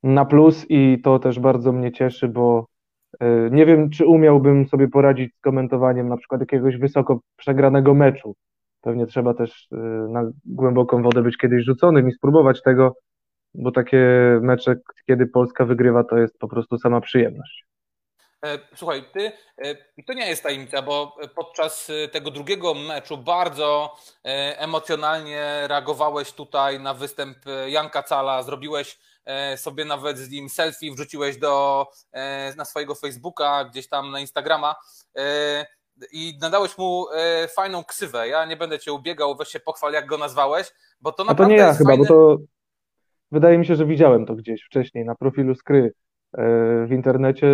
na plus i to też bardzo mnie cieszy, bo e, nie wiem, czy umiałbym sobie poradzić z komentowaniem na przykład jakiegoś wysoko przegranego meczu, Pewnie trzeba też y, na głęboką wodę być kiedyś rzuconym i spróbować tego, bo takie mecze, kiedy Polska wygrywa, to jest po prostu sama przyjemność. E, słuchaj, ty, e, to nie jest tajemnica, bo podczas e, tego drugiego meczu bardzo emocjonalnie reagowałeś tutaj na występ Janka Cala, zrobiłeś sobie nawet z nim selfie, wrzuciłeś do, na swojego Facebooka, gdzieś tam na Instagrama i nadałeś mu e, fajną ksywę. Ja nie będę cię ubiegał, weź się pochwal, jak go nazwałeś, bo to naprawdę A to nie ja chyba, fajne... bo to wydaje mi się, że widziałem to gdzieś wcześniej na profilu Skry e, w internecie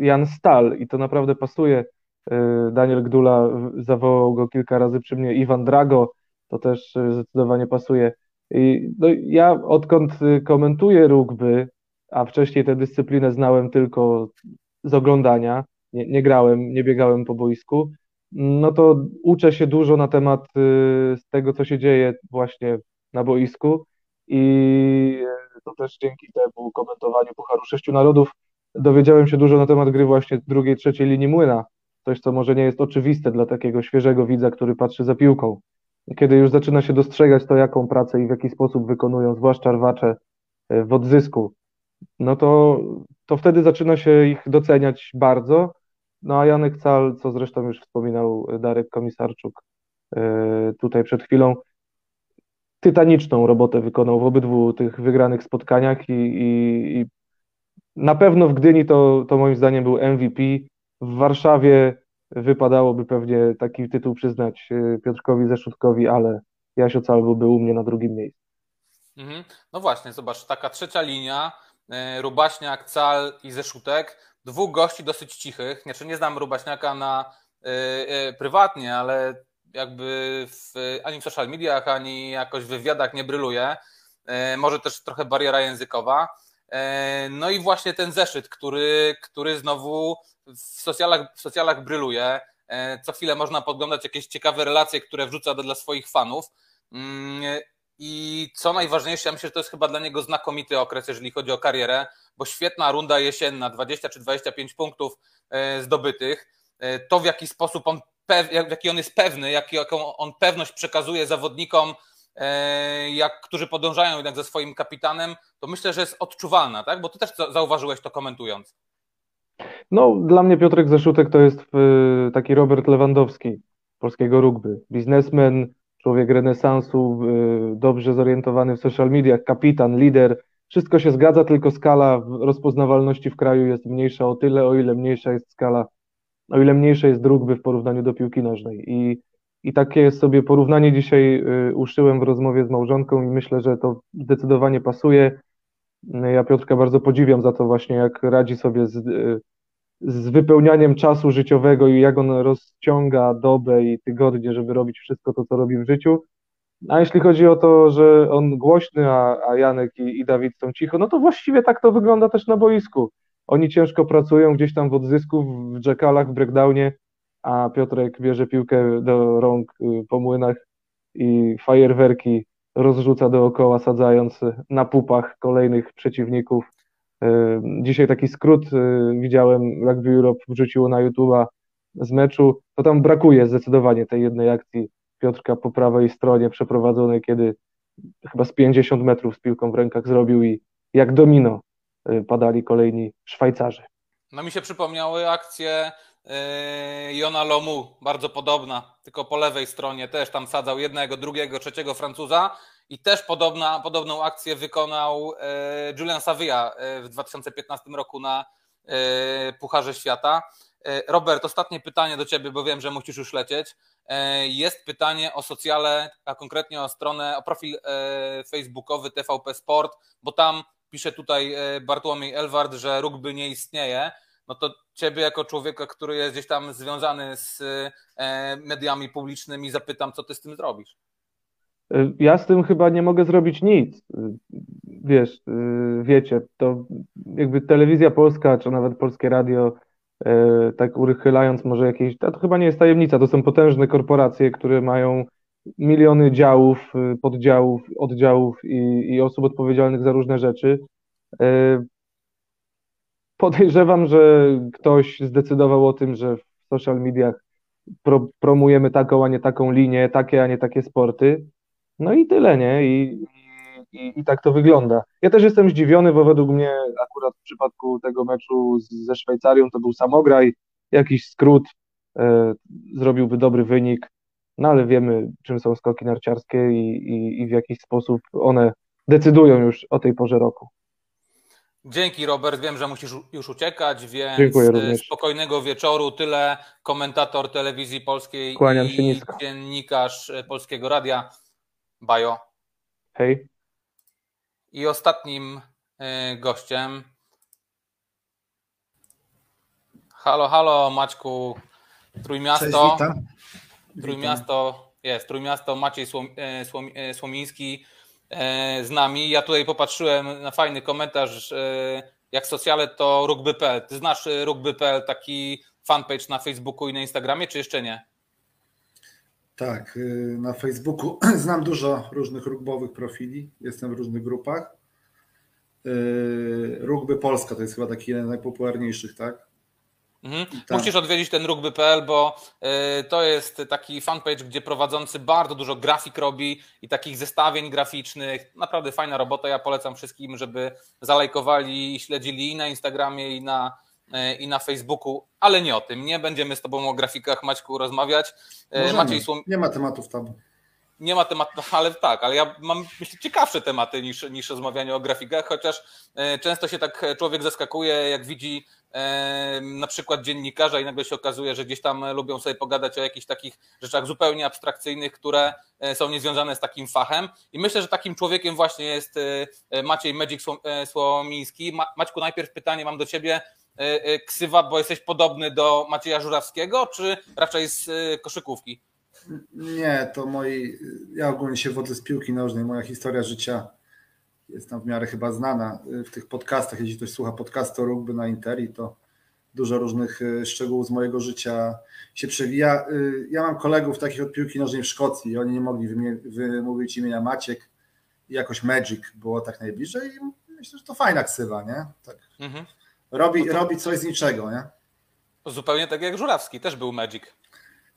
Jan Stal i to naprawdę pasuje. E, Daniel Gdula zawołał go kilka razy przy mnie, Iwan Drago, to też zdecydowanie pasuje. I no, ja odkąd komentuję rugby, a wcześniej tę dyscyplinę znałem tylko z oglądania, nie, nie grałem, nie biegałem po boisku, no to uczę się dużo na temat y, tego, co się dzieje właśnie na boisku i to też dzięki temu komentowaniu Pucharu Sześciu Narodów dowiedziałem się dużo na temat gry właśnie drugiej, trzeciej linii młyna. Coś, co może nie jest oczywiste dla takiego świeżego widza, który patrzy za piłką. Kiedy już zaczyna się dostrzegać to, jaką pracę i w jaki sposób wykonują, zwłaszcza rwacze y, w odzysku, no to, to wtedy zaczyna się ich doceniać bardzo no a Janek Cal, co zresztą już wspominał Darek Komisarczuk e, tutaj przed chwilą, tytaniczną robotę wykonał w obydwu tych wygranych spotkaniach i, i, i na pewno w Gdyni to, to moim zdaniem był MVP. W Warszawie wypadałoby pewnie taki tytuł przyznać e, Piotrkowi Zeszutkowi, ale Jasio Cal byłby u mnie na drugim miejscu. Mhm. No właśnie, zobacz, taka trzecia linia, e, Rubaśniak, Cal i Zeszutek dwóch gości dosyć cichych. Znaczy nie znam Rubaśniaka na prywatnie, ale jakby w, ani w social mediach, ani jakoś w wywiadach nie bryluje. Może też trochę bariera językowa. No i właśnie ten zeszyt, który, który znowu w socjalach, w socjalach bryluje. Co chwilę można podglądać jakieś ciekawe relacje, które wrzuca dla swoich fanów. I co najważniejsze, ja myślę, że to jest chyba dla niego znakomity okres, jeżeli chodzi o karierę, bo świetna runda jesienna, 20 czy 25 punktów e, zdobytych. E, to w jaki sposób on, jaki on jest pewny, jaką on pewność przekazuje zawodnikom, e, jak, którzy podążają jednak ze swoim kapitanem, to myślę, że jest odczuwalna, tak? Bo ty też zauważyłeś to komentując. No, dla mnie Piotrek Zaszutek to jest taki Robert Lewandowski polskiego rugby. Biznesmen, człowiek renesansu, y, dobrze zorientowany w social mediach, kapitan, lider. Wszystko się zgadza, tylko skala rozpoznawalności w kraju jest mniejsza o tyle, o ile mniejsza jest skala, o ile mniejsze jest rugby w porównaniu do piłki nożnej. I, i takie sobie porównanie dzisiaj y, uszyłem w rozmowie z małżonką i myślę, że to zdecydowanie pasuje. Ja Piotrka bardzo podziwiam za to właśnie, jak radzi sobie z, y, z wypełnianiem czasu życiowego i jak on rozciąga dobę i tygodnie, żeby robić wszystko to, co robi w życiu. A jeśli chodzi o to, że on głośny, a, a Janek i, i Dawid są cicho, no to właściwie tak to wygląda też na boisku. Oni ciężko pracują gdzieś tam w odzysku, w jackalach, w breakdownie, a Piotrek bierze piłkę do rąk y, po młynach i fajerwerki rozrzuca dookoła, sadzając na pupach kolejnych przeciwników. Dzisiaj taki skrót y, widziałem, Rugby Europe wrzuciło na YouTube'a z meczu, to tam brakuje zdecydowanie tej jednej akcji Piotrka po prawej stronie przeprowadzonej, kiedy chyba z 50 metrów z piłką w rękach zrobił i jak domino y, padali kolejni Szwajcarzy. No mi się przypomniały akcje y, Jona Lomu, bardzo podobna, tylko po lewej stronie też tam sadzał jednego, drugiego, trzeciego Francuza i też podobna, podobną akcję wykonał e, Julian Savia w 2015 roku na Pucharze Świata. Robert, ostatnie pytanie do Ciebie, bo wiem, że musisz już lecieć. Jest pytanie o socjale, a konkretnie o stronę, o profil facebookowy TVP Sport, bo tam pisze tutaj Bartłomiej Elward, że rugby nie istnieje. No to Ciebie jako człowieka, który jest gdzieś tam związany z mediami publicznymi, zapytam, co Ty z tym zrobisz? Ja z tym chyba nie mogę zrobić nic. Wiesz, wiecie, to jakby telewizja polska, czy nawet polskie radio, tak urychylając może jakieś, to chyba nie jest tajemnica, to są potężne korporacje, które mają miliony działów, poddziałów, oddziałów i, i osób odpowiedzialnych za różne rzeczy. Podejrzewam, że ktoś zdecydował o tym, że w social mediach pro, promujemy taką, a nie taką linię, takie, a nie takie sporty. No i tyle, nie? I, i, I tak to wygląda. Ja też jestem zdziwiony, bo według mnie akurat w przypadku tego meczu z, ze Szwajcarią to był samograj, jakiś skrót, e, zrobiłby dobry wynik, no ale wiemy, czym są skoki narciarskie i, i, i w jaki sposób one decydują już o tej porze roku. Dzięki Robert, wiem, że musisz już uciekać, więc e, spokojnego wieczoru. Tyle komentator telewizji polskiej Kłaniam i dziennikarz e, Polskiego Radia. Bajo. Hej. I ostatnim y, gościem. Halo, halo, Maćku. Trójmiasto. Cześć, witam. Trójmiasto jest, Trójmiasto Maciej Słom, y, Słom, y, Słomiński z nami. Ja tutaj popatrzyłem na fajny komentarz, jak socjale to rugby.pl. Ty znasz rugby.pl, taki fanpage na Facebooku i na Instagramie, czy jeszcze nie? Tak, y, na Facebooku *clears throat* znam dużo różnych rugbowych profili, jestem w różnych grupach. Y, rugby Polska to jest chyba taki jeden z najpopularniejszych, tak? Mhm. Musisz odwiedzić ten rugby.pl, bo y, to jest taki fanpage, gdzie prowadzący bardzo dużo grafik robi i takich zestawień graficznych. Naprawdę fajna robota. Ja polecam wszystkim, żeby zalajkowali i śledzili i na Instagramie, i na i na Facebooku, ale nie o tym. Nie będziemy z Tobą o grafikach, Maćku, rozmawiać. E, Maciej Słom... Nie ma tematów tam. Nie ma tematów, ale tak, ale ja mam myślę, ciekawsze tematy niż, niż rozmawianie o grafikach, chociaż e, często się tak człowiek zaskakuje, jak widzi na przykład dziennikarza i nagle się okazuje, że gdzieś tam lubią sobie pogadać o jakichś takich rzeczach zupełnie abstrakcyjnych, które są niezwiązane z takim fachem. I myślę, że takim człowiekiem właśnie jest Maciej Medzik Słomiński. Maćku, najpierw pytanie mam do Ciebie ksywa, bo jesteś podobny do Macieja Żurawskiego, czy raczej z koszykówki? Nie, to moi. Ja ogólnie się wodzę z piłki nożnej. Moja historia życia jest tam w miarę chyba znana w tych podcastach. Jeśli ktoś słucha podcastu rugby na Interi, to dużo różnych y, szczegółów z mojego życia się przewija. Y, ja mam kolegów takich od piłki nożnej w Szkocji i oni nie mogli wymówić imienia Maciek i jakoś Magic było tak najbliżej i myślę, że to fajna ksywa, nie? Tak. Mhm. Robi, to... robi coś z niczego, nie? Zupełnie tak jak Żurawski, też był Magic.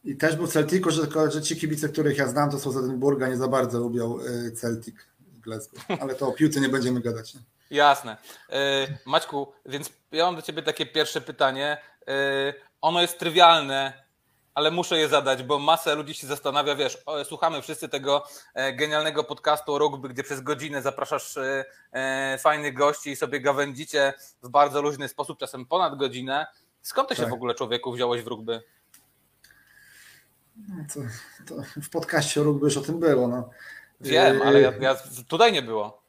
I też był Celticu, że, że ci kibice, których ja znam, to są z Edynburga, nie za bardzo lubią y, Celtic Glasgow. Ale to o piłce nie będziemy gadać. Nie? Jasne. E, Maćku, więc ja mam do Ciebie takie pierwsze pytanie. E, ono jest trywialne, ale muszę je zadać, bo masa ludzi się zastanawia, wiesz, słuchamy wszyscy tego e, genialnego podcastu o rugby, gdzie przez godzinę zapraszasz fajnych gości i sobie gawędzicie w bardzo luźny sposób, czasem ponad godzinę. Skąd ty się tak. w ogóle człowieku wziąłeś w rugby? No to, to w podcaście o rugby już o tym było. No. Wiem, ale ja, ja, tutaj nie było.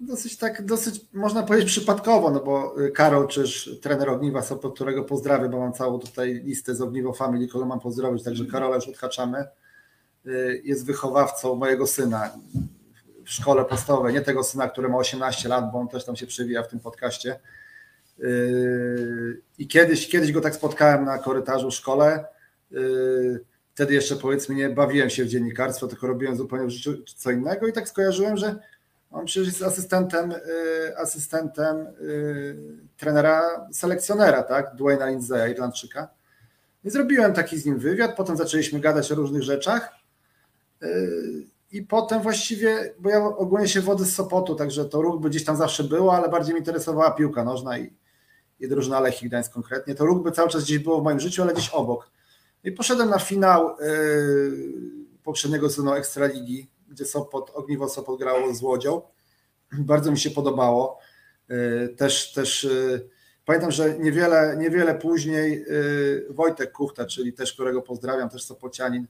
Dosyć tak, dosyć można powiedzieć przypadkowo, no bo y, Karol Czyż, trener Ogniwa Sopot, którego pozdrawiam, bo mam całą tutaj listę z Ogniwo Family, którą mam pozdrowić, także Karola już odhaczamy, y, jest wychowawcą mojego syna w szkole podstawowej, nie tego syna, który ma 18 lat, bo on też tam się przewija w tym podcaście. Y, I kiedyś, kiedyś go tak spotkałem na korytarzu w szkole, wtedy jeszcze powiedzmy nie bawiłem się w dziennikarstwo, tylko robiłem zupełnie w życiu co innego i tak skojarzyłem, że on przecież jest asystentem, y, asystentem y, trenera, selekcjonera, tak? Dwayna Lindsaya, Irlandczyka. I zrobiłem taki z nim wywiad, potem zaczęliśmy gadać o różnych rzeczach. Y, I potem właściwie, bo ja ogólnie się wody z Sopotu, także to rugby gdzieś tam zawsze było, ale bardziej mi interesowała piłka nożna i, i drużyna Lechii Gdańsk konkretnie. To rugby cały czas gdzieś było w moim życiu, ale gdzieś obok. I poszedłem na finał poprzedniego sezonu Ekstraligi gdzie Sopot, Ogniwo Sopot grało z Łodzią. Bardzo mi się podobało. Y, też, też y, pamiętam, że niewiele, niewiele później y, Wojtek Kuchta, czyli też którego pozdrawiam, też Sopocianin,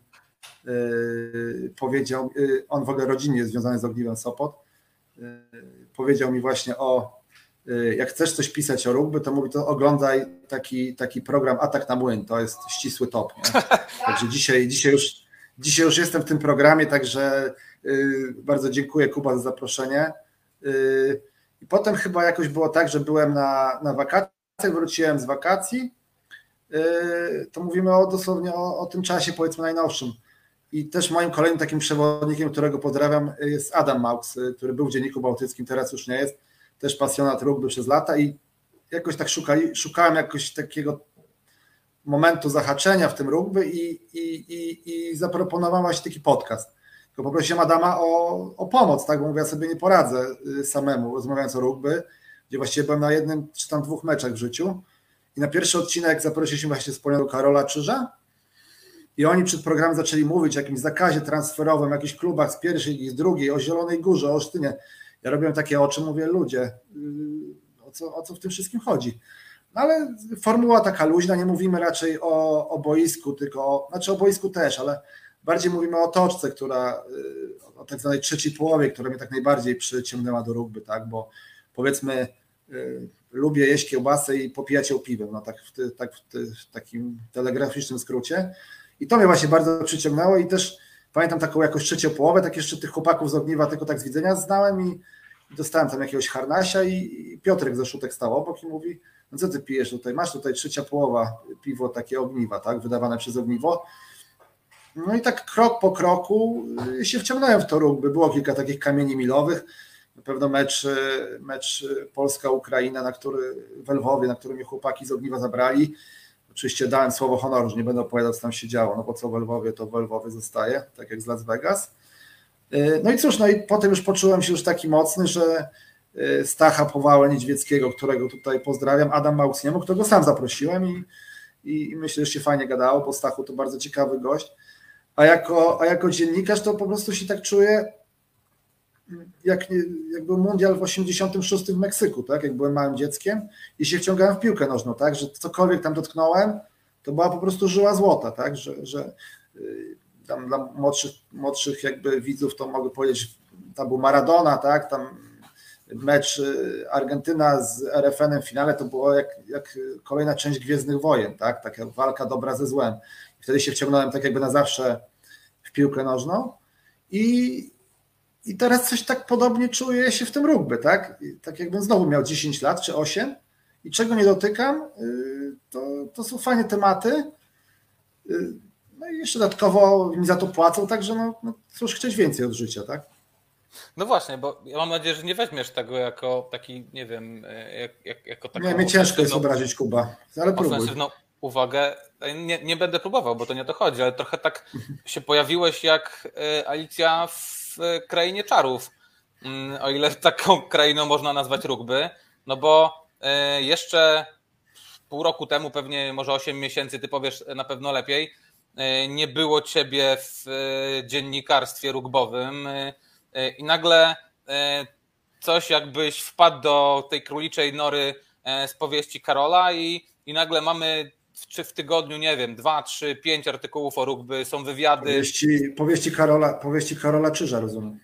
powiedział, on w ogóle rodzinnie jest związany z Ogniwem Sopot, powiedział mi właśnie o jak chcesz coś pisać o rugby, to mówi to oglądaj taki, taki program Atak na młyn, to jest ścisły top. Nie? *laughs* Także dzisiaj, dzisiaj już Dzisiaj już jestem w tym programie, także y, bardzo dziękuję Kuba za zaproszenie. Y, I potem chyba jakoś było tak, że byłem na, na wakacjach, wróciłem z wakacji. Y, to mówimy o, dosłownie o, o tym czasie, powiedzmy najnowszym. I też moim kolejnym takim przewodnikiem, którego pozdrawiam, jest Adam Maux, który był w Dzienniku Bałtyckim, teraz już nie jest. Też pasjonat rugby przez lata i jakoś tak szukali, szukałem jakoś takiego momentu zahaczenia w tym rugby i, i, i, i zaproponowała się taki podcast. Tylko poprosiłem Adama o, o pomoc, tak, bo mówię, ja sobie nie poradzę y, samemu, rozmawiając o rugby, gdzie właściwie byłem na jednym czy tam dwóch meczach w życiu. I na pierwszy odcinek zaprosiliśmy właśnie wspólnego Karola Czyża i oni przed programem zaczęli mówić o jakimś zakazie transferowym, o jakichś klubach z pierwszej i z drugiej, o Zielonej Górze, o Olsztynie. Ja robiłem takie oczy, mówię, ludzie, y, o co, o co w tym wszystkim chodzi? No ale formuła taka luźna, nie mówimy raczej o, o boisku, tylko o, znaczy o boisku też, ale bardziej mówimy o toczce, która, y, o tak zwanej trzeciej połowie, która mnie tak najbardziej przyciągnęła do rugby, tak, bo powiedzmy y, lubię jeść kiełbasę i popijać ją piwem, no tak w, ty, tak w, ty, w takim telegraficznym skrócie. I to mnie właśnie bardzo przyciągnęło i też pamiętam taką jakoś trzecią połowę, tak jeszcze tych chłopaków z ogniwa tylko tak z widzenia znałem i dostałem tam jakiegoś harnasia i, i Piotrek ze Szutek stał obok i mówi no co ty pijesz tutaj, masz tutaj trzecia połowa piwo takie ogniwa, tak, wydawane przez ogniwo. No i tak krok po kroku y, się wciągnąłem w to rugby. Było kilka takich kamieni milowych. Na pewno mecz, y, mecz Polska-Ukraina, na który w Lwowie, na którym mnie chłopaki z ogniwa zabrali. Oczywiście dałem słowo honoru, że nie będę opowiadał, co tam się działo, no bo co w Lwowie, to w Lwowie zostaje, tak jak z Las Vegas. Y, no i cóż, no i potem już poczułem się już taki mocny, że Stacha Powałę Niedźwieckiego, którego tutaj pozdrawiam, Adam Małksniemu, którego sam zaprosiłem i, i myślę, że się fajnie gadało, bo Stachu to bardzo ciekawy gość. A jako, a jako dziennikarz to po prostu się tak czuję, jak, mundial w 86 w Meksyku, tak? jak byłem małym dzieckiem i się wciągałem w piłkę nożną, tak? że cokolwiek tam dotknąłem, to była po prostu żyła złota, tak? że, że y, tam dla młodszych, młodszych jakby widzów to mogę powiedzieć, tam był Maradona, tak? tam mecz y, Argentyna z RFN-em w finale to było jak, jak kolejna część Gwiezdnych Wojen, tak? Taka walka dobra ze złem. Wtedy się wciągnąłem tak jakby na zawsze w piłkę nożną i, i teraz coś tak podobnie czuję się w tym rugby, tak? I tak jakbym znowu miał 10 lat czy 8 i czego nie dotykam, y, to, to są fajne tematy. Y, no i jeszcze dodatkowo mi za to płacą, także no, no cóż chcieć więcej od życia, tak? No właśnie, bo ja mam nadzieję, że nie weźmiesz tego jako taki, nie wiem, e, jak, jak, jako taką Nie, mnie ciężko jest obrazić Kuba, ale próbuj. uwagę. Nie, nie będę próbował, bo to nie o to chodzi, ale trochę tak się pojawiłeś jak e, Alicja w e, Krainie Czarów, Mm, o ile taką krainą można nazwać rugby, no bo jeszcze pół roku temu, pewnie może 8 miesięcy, ty powiesz na pewno lepiej, nie było ciebie w dziennikarstwie rugbowym, i nagle e, coś jakbyś wpadł do tej króliczej nory e, z powieści Karola i, i nagle mamy czy w tygodniu, nie wiem, dwa, trzy, pięć artykułów o rugby, są wywiady. Powieści, powieści, Karola, powieści Karola Czyża, rozumiem.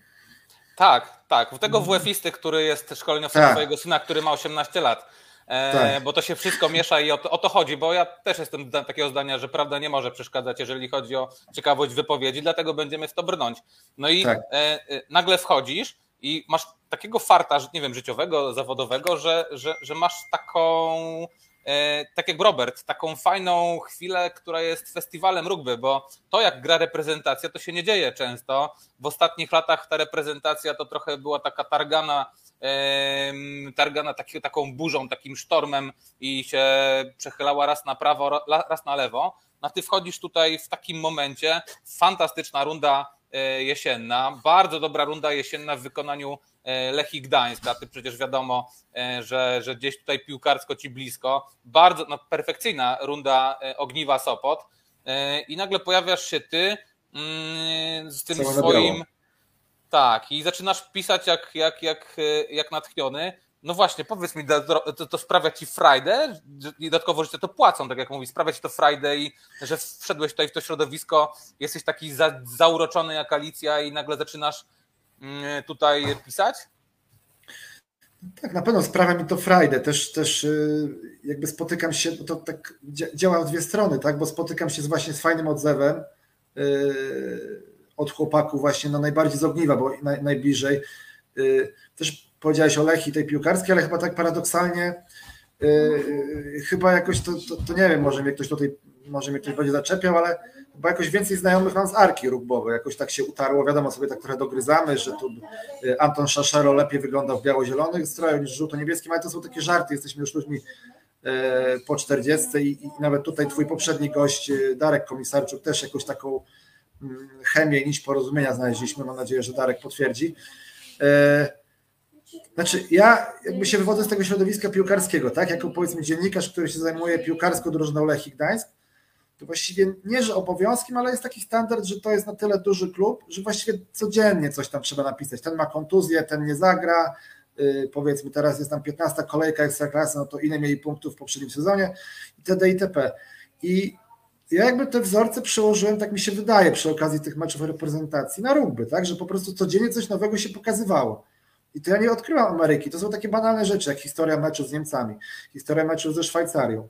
Tak, tak. Tego WF-isty, który jest szkoleniowcem tak. swojego syna, który ma 18 lat. E, tak. Bo to się wszystko miesza i o to, o to, chodzi, bo ja też jestem takiego zdania, że prawda nie może przeszkadzać, jeżeli chodzi o ciekawość wypowiedzi, dlatego będziemy w to brnąć. No i tak. E, e, nagle wchodzisz i masz takiego farta, nie wiem, życiowego, zawodowego, że, że, że masz taką tak jak Robert, taką fajną chwilę, która jest festiwalem rugby, bo to jak gra reprezentacja, to się nie dzieje często. W ostatnich latach ta reprezentacja to trochę była taka targana, targana taki, taką burzą, takim sztormem i się przechylała raz na prawo, raz na lewo. A ty wchodzisz tutaj w takim momencie, fantastyczna runda e, jesienna, bardzo dobra runda jesienna w wykonaniu E, Lechii Gdańsk, a ty przecież wiadomo, e, że, że gdzieś tutaj piłkarsko ci blisko. Bardzo no, perfekcyjna runda e, Ogniwa Sopot i nagle pojawiasz się ty mm, z tym swoim... Tak, i zaczynasz pisać jak, jak, jak, jak natchniony. No właśnie, powiedz mi, to, to sprawia ci frajdę i dodatkowo, że to płacą, tak jak mówi, sprawia ci to frajdę i że wszedłeś tutaj w to środowisko, jesteś taki za, zauroczony jak Alicja i nagle zaczynasz Mm, tutaj pisać? Tak, na pewno sprawia mi to frajdę. Też, też y, jakby spotykam się, to tak działa w dwie strony, tak? Bo spotykam się właśnie z fajnym odzewem y, od chłopaków właśnie no najbardziej z ogniwa, bo naj, najbliżej. Y, też powiedziałeś o Lechi tej piłkarskiej, ale chyba tak paradoksalnie chyba jakoś to, to, to nie wiem, może mnie ktoś tutaj, może mnie ktoś będzie zaczepiał, ale bo jakoś więcej znajomych mam z Arki rugbowej, jakoś tak się utarło, wiadomo sobie tak trochę dogryzamy, że tu y, Anton Szaszero lepiej wygląda w biało-zielonych strojach niż żółto-niebieskim, ale to są takie żarty, jesteśmy już ludźmi po 40 i, i nawet tutaj twój poprzedni gość Darek Komisarczuk też jakąś taką mm, chemię nić porozumienia znaleźliśmy, mam nadzieję, że Darek potwierdzi. Znaczy, ja jakby się wywodzę z tego środowiska piłkarskiego, tak? Jako powiedzmy dziennikarz, który się zajmuje piłkarską drużyną Lechii Gdańsk, to właściwie nie, że obowiązkiem, ale jest taki standard, że to jest na tyle duży klub, że właściwie codziennie coś tam trzeba napisać. Ten ma kontuzję, ten nie zagra, yy, powiedzmy teraz jest tam 15 kolejka ekstraklasy, no to ile mieli punktów w poprzednim sezonie itd. itp. I ja jakby te wzorce przełożyłem, tak mi się wydaje, przy okazji tych meczów reprezentacji na rugby, tak, że po prostu codziennie coś nowego się pokazywało. I to ja nie odkryłam Ameryki, to są takie banalne rzeczy, jak historia meczu z Niemcami, historia meczu ze Szwajcarią,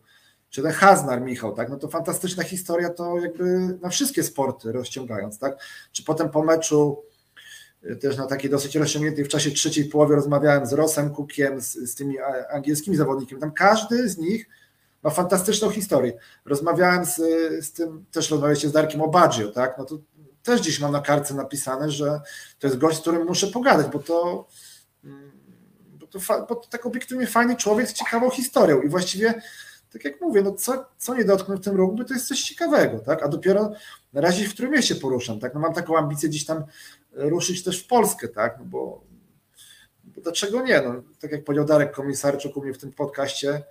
czy ten Haznar Michał, tak, no to fantastyczna historia to jakby na wszystkie sporty rozciągając, tak, czy potem po meczu y, też na takiej dosyć rozciągniętej w czasie trzeciej połowy rozmawiałem z Rosem Cookiem, z, z tymi angielskimi zawodnikami, tam każdy z nich ma fantastyczną historię. Rozmawiałem z, z tym, też rozmawialiście z Darkiem Obaggio, tak, no to też dziś mam na kartce napisane, że to jest gość, z którym muszę pogadać, bo to bo to, bo to tak obiektywnie fajny człowiek z ciekawą historią i właściwie tak jak mówię, no co, co nie dotknę w tym rugby, to jest coś ciekawego, tak? A dopiero na razie w którym mieście poruszam, tak? No mam taką ambicję gdzieś tam ruszyć też w Polskę, tak? No bo, bo dlaczego nie? No, tak jak powiedział Darek Komisarczuk u mnie w tym podcaście,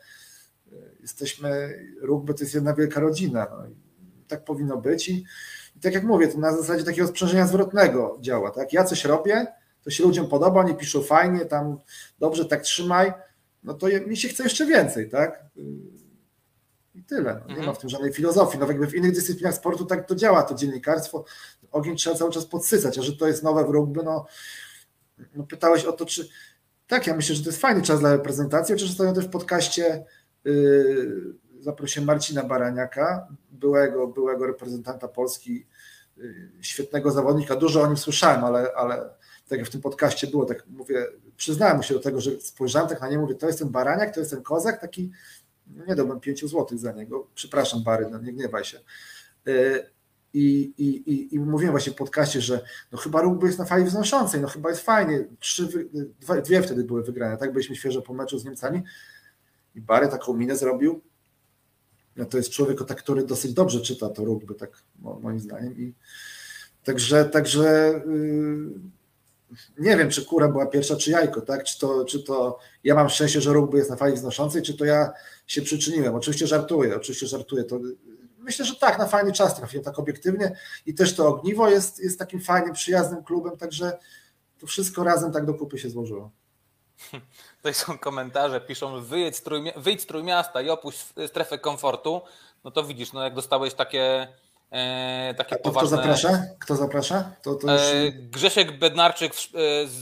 jesteśmy, rugby to jest jedna wielka rodzina, no i tak powinno być i, i tak jak mówię, to na zasadzie takiego sprzężenia zwrotnego działa, tak? Ja coś robię, to się ludziom podoba, oni piszą fajnie, tam dobrze, tak trzymaj, no to mi się chce jeszcze więcej, tak? I tyle. No, nie mhm. ma w tym żadnej filozofii. No jakby w innych dyscyplinach sportu tak to działa, to dziennikarstwo. Ogień trzeba cały czas podsycać, a że to jest nowe w rugby, no, no pytałeś o to, czy tak, ja myślę, że to jest fajny czas dla reprezentacji. Oczywiście ostatnio też w podcaście yy, zaprosiłem Marcina Baraniaka, byłego, byłego reprezentanta Polski, yy, świetnego zawodnika. Dużo o nim słyszałem, ale, ale tak jak w tym podcaście było, tak mówię, przyznałem mu się do tego, że spojrzałem tak na niego, mówię, to jest ten Baraniak, to jest ten Kozak, taki, no nie dałbym pięciu złotych za niego, przepraszam Bary, no nie gniewaj się. Yy, i, i, i, I mówiłem właśnie w podcaście, że no chyba rugby jest na fali wznoszącej, no chyba jest fajnie. Trzy, dwie, dwie wtedy były wygrane, tak? Byliśmy świeżo po meczu z Niemcami i Bary taką minę zrobił. No to jest człowiek, który dosyć dobrze czyta to rugby, tak moim zdaniem. I także, także yy, nie wiem, czy kura była pierwsza, czy jajko, tak? Czy to, czy to ja mam szczęście, że rugby jest na fali wznoszącej, czy to ja się przyczyniłem. Oczywiście żartuję, oczywiście żartuję. To myślę, że tak, na fajny czas trafiłem, tak obiektywnie i też to Ogniwo jest, jest takim fajnym, przyjaznym klubem, także to wszystko razem tak do kupy się złożyło. *laughs* Tutaj są komentarze, piszą wyjdź z, trójmi- wyjdź z Trójmiasta i opuść strefę komfortu, no to widzisz, no jak dostałeś takie e, takie A to poważne... Kto zaprasza? Kto zaprasza? To, to już... e, Grzesiek Bednarczyk w, e, z,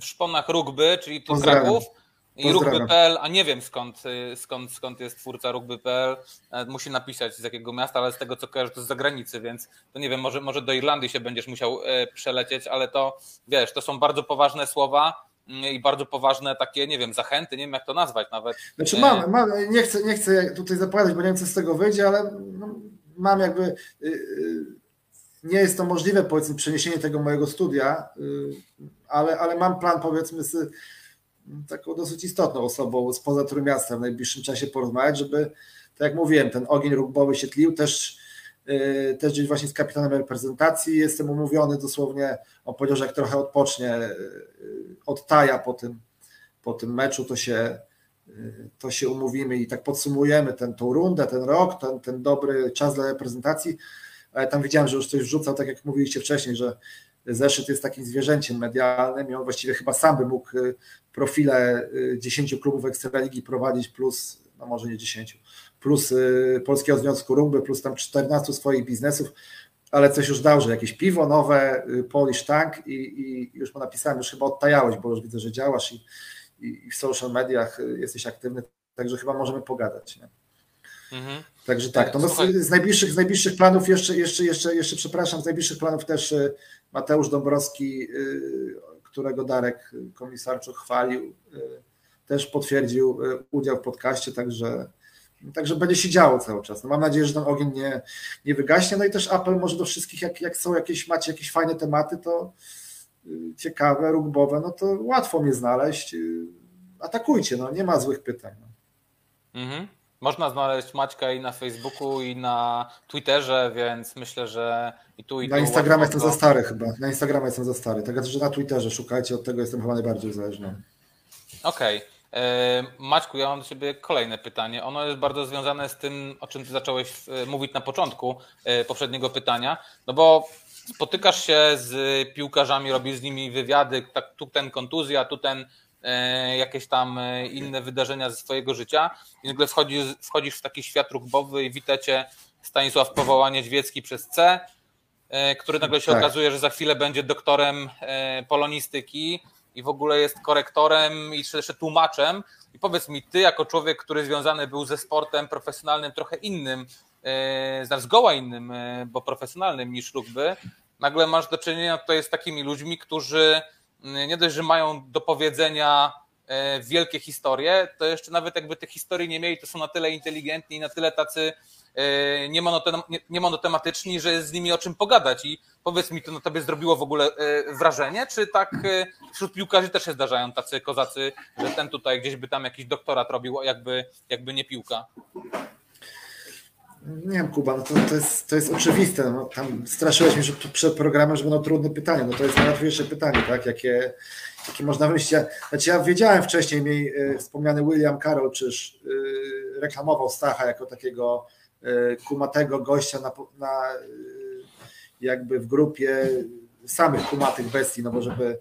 w Szponach Rugby, czyli tu Pozdrawiam. Kraków i rugby.pl, a nie wiem skąd, y, skąd, skąd jest twórca rugby.pl, e, musi napisać z jakiego miasta, ale z tego co kojarzę to z zagranicy, więc to nie wiem, może, może do Irlandii się będziesz musiał e, przelecieć, ale to wiesz, to są bardzo poważne słowa mm, i bardzo poważne takie, nie wiem, zachęty, nie wiem jak to nazwać nawet. Znaczy E, mam, mam nie, chcę, nie chcę tutaj zapowiadać, bo nie wiem, co z tego wyjdzie, ale no, mam jakby. y, y, Nie jest to możliwe, powiedzmy, przeniesienie tego mojego studia, y, ale, ale mam plan, powiedzmy, z taką dosyć istotną osobą spoza Trójmiasta w najbliższym czasie porozmawiać, żeby, tak jak mówiłem, ten ogień rugbowy się tlił, też, też gdzieś właśnie z kapitanem reprezentacji jestem umówiony dosłownie, on powiedział, że jak trochę odpocznie, odtaja po tym, po tym meczu, to się, to się umówimy i tak podsumujemy ten, rundę, ten rok, ten, ten dobry czas dla reprezentacji. Ale tam widziałem, że już coś wrzucał, tak jak mówiliście wcześniej, że zeszyt jest takim zwierzęciem medialnym i on właściwie chyba sam by mógł y, profile y, 10 klubów Ekstraligi prowadzić plus, no może nie 10, plus y, Polskiego Związku Rugby, plus tam 14 swoich biznesów, ale coś już dał, że jakieś piwo nowe, y, Polish Tank i, i już mu napisałem, już chyba odtajałeś, bo już widzę, że działasz i, i, w social mediach y, jesteś aktywny, także chyba możemy pogadać. Nie? Mhm. Także tak, no, Słuchaj. z, najbliższych, z najbliższych planów jeszcze, jeszcze, jeszcze, jeszcze, przepraszam, z najbliższych planów też y, Mateusz Dąbrowski, y, którego Darek Komisarczuk chwalił, też potwierdził udział w podcaście, także, także będzie się działo cały czas. No mam nadzieję, że ten ogień nie, nie wygaśnie. No i też apel może do wszystkich, jak, jak są jakieś, macie jakieś fajne tematy, to ciekawe, rugbowe, no to łatwo mnie znaleźć. Atakujcie, no nie ma złych pytań. No. Mhm. Można znaleźć Maćka i na Facebooku, i na Twitterze, więc myślę, że i tu, i Na Instagramie jestem za stary chyba. Na Instagramie jestem za stary. Także że na Twitterze szukajcie, od tego jestem chyba najbardziej uzależniony. Okej. E, Maćku, ja mam do Ciebie kolejne pytanie. Ono jest bardzo związane z tym, o czym Ty zacząłeś e, mówić na początku e, poprzedniego pytania, no bo spotykasz się z piłkarzami, robisz z nimi wywiady, tak, tu ten kontuzja, tu ten e, jakieś tam e, inne wydarzenia ze swojego życia i nagle wchodzisz, wchodzisz w taki świat rugbowy i witacie Stanisław Powołanie-Dźwiecki przez C, e, który nagle się Tak. okazuje, że za chwilę będzie doktorem polonistyki i w ogóle jest korektorem i jeszcze tłumaczem. I powiedz mi, ty jako człowiek, który związany był ze sportem profesjonalnym, trochę innym, zgoła innym, e, bo profesjonalnym niż rugby, nagle masz do czynienia tutaj z takimi ludźmi, którzy nie dość, że mają do powiedzenia e, wielkie historie, to jeszcze nawet jakby tych historii nie mieli, to są na tyle inteligentni i na tyle tacy e, niemonotem- nie- niemonotematyczni, że jest z nimi o czym pogadać. I powiedz mi, to na tobie zrobiło w ogóle e, wrażenie, czy tak e, wśród piłkarzy też się zdarzają tacy kozacy, że ten tutaj gdzieś by tam jakiś doktorat robił, jakby, jakby nie piłka? Nie wiem, Kuba, no to, to, jest, to jest oczywiste. No, tam straszyłeś mnie, że przed programem, że będą trudne pytania. No to jest najłatwiejsze pytanie, tak? Jakie, jakie można. Ja, znaczy ja wiedziałem wcześniej, mi e, wspomniany William Carroll czyż e, reklamował Stacha jako takiego e, kumatego gościa na, na e, jakby w grupie samych kumatych bestii, no bo żeby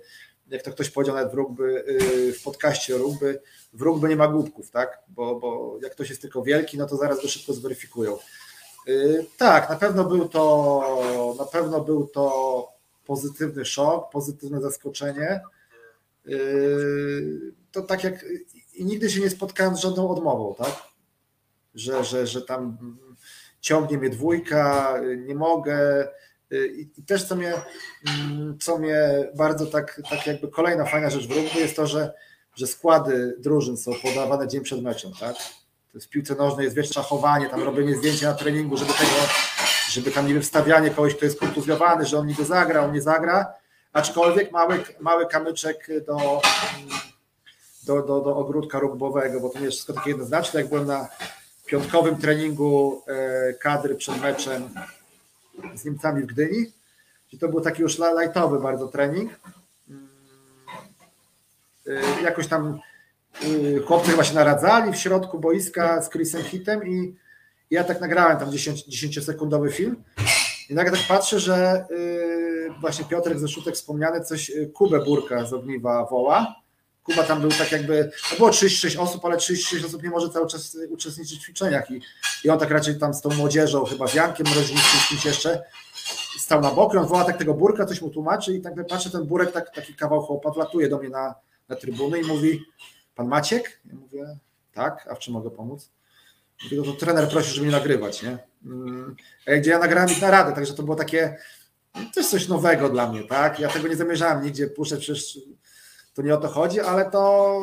jak to ktoś powiedział nawet w rugby, e, w podcaście o rugby, w rugby nie ma głupków, tak? Bo, bo jak ktoś jest tylko wielki, no to zaraz go szybko zweryfikują. Yy, Tak, na pewno był to na pewno był to pozytywny szok, pozytywne zaskoczenie. Yy, to tak jak i nigdy się nie spotkałem z żadną odmową, tak? Że, że, że tam ciągnie mnie dwójka, nie mogę. I, i też co mnie, co mnie bardzo tak, tak jakby kolejna fajna rzecz w rugby jest to, że, że składy drużyn są podawane dzień przed meczem, tak? To jest w piłce nożnej, jest wiesz, szachowanie, tam robienie zdjęcia na treningu, żeby tego, żeby tam niby wstawianie kogoś, kto jest kontuzjowany, że on niby zagra, on nie zagra, aczkolwiek mały, mały kamyczek do, do, do, do ogródka rugbowego, bo to nie jest wszystko takie jednoznaczne, jak byłem na piątkowym treningu e, kadry przed meczem z Niemcami w Gdyni, gdzie to był taki już lightowy bardzo trening. E, jakoś tam e, chłopcy chyba się naradzali w środku boiska z Chrisem Hitem i ja tak nagrałem tam 10-sekundowy film i nagle tak patrzę, że właśnie Piotrek ze Szutek wspomniany coś Kubę Burka z Ogniwa woła Kuba tam był tak jakby, no było 36 osób, ale 36 osób nie może cały czas uczestniczyć w ćwiczeniach i, i on tak raczej tam z tą młodzieżą, chyba z Jankiem Mroźnickim, z kimś jeszcze, stał na boku, on woła tak tego Burka, coś mu tłumaczy i tak patrzę, ten Burek, tak, taki kawał chłopa, wlatuje do mnie na, na trybuny i mówi, pan Maciek? Ja mówię, tak, a w czym mogę pomóc? Mówię, no to trener prosi, żeby mnie nagrywać, nie? Mm, gdzie ja nagrałem ich na radę, także to było takie też coś nowego dla mnie, tak? Ja tego nie zamierzałem nigdzie puszczać, przecież to nie o to chodzi, ale to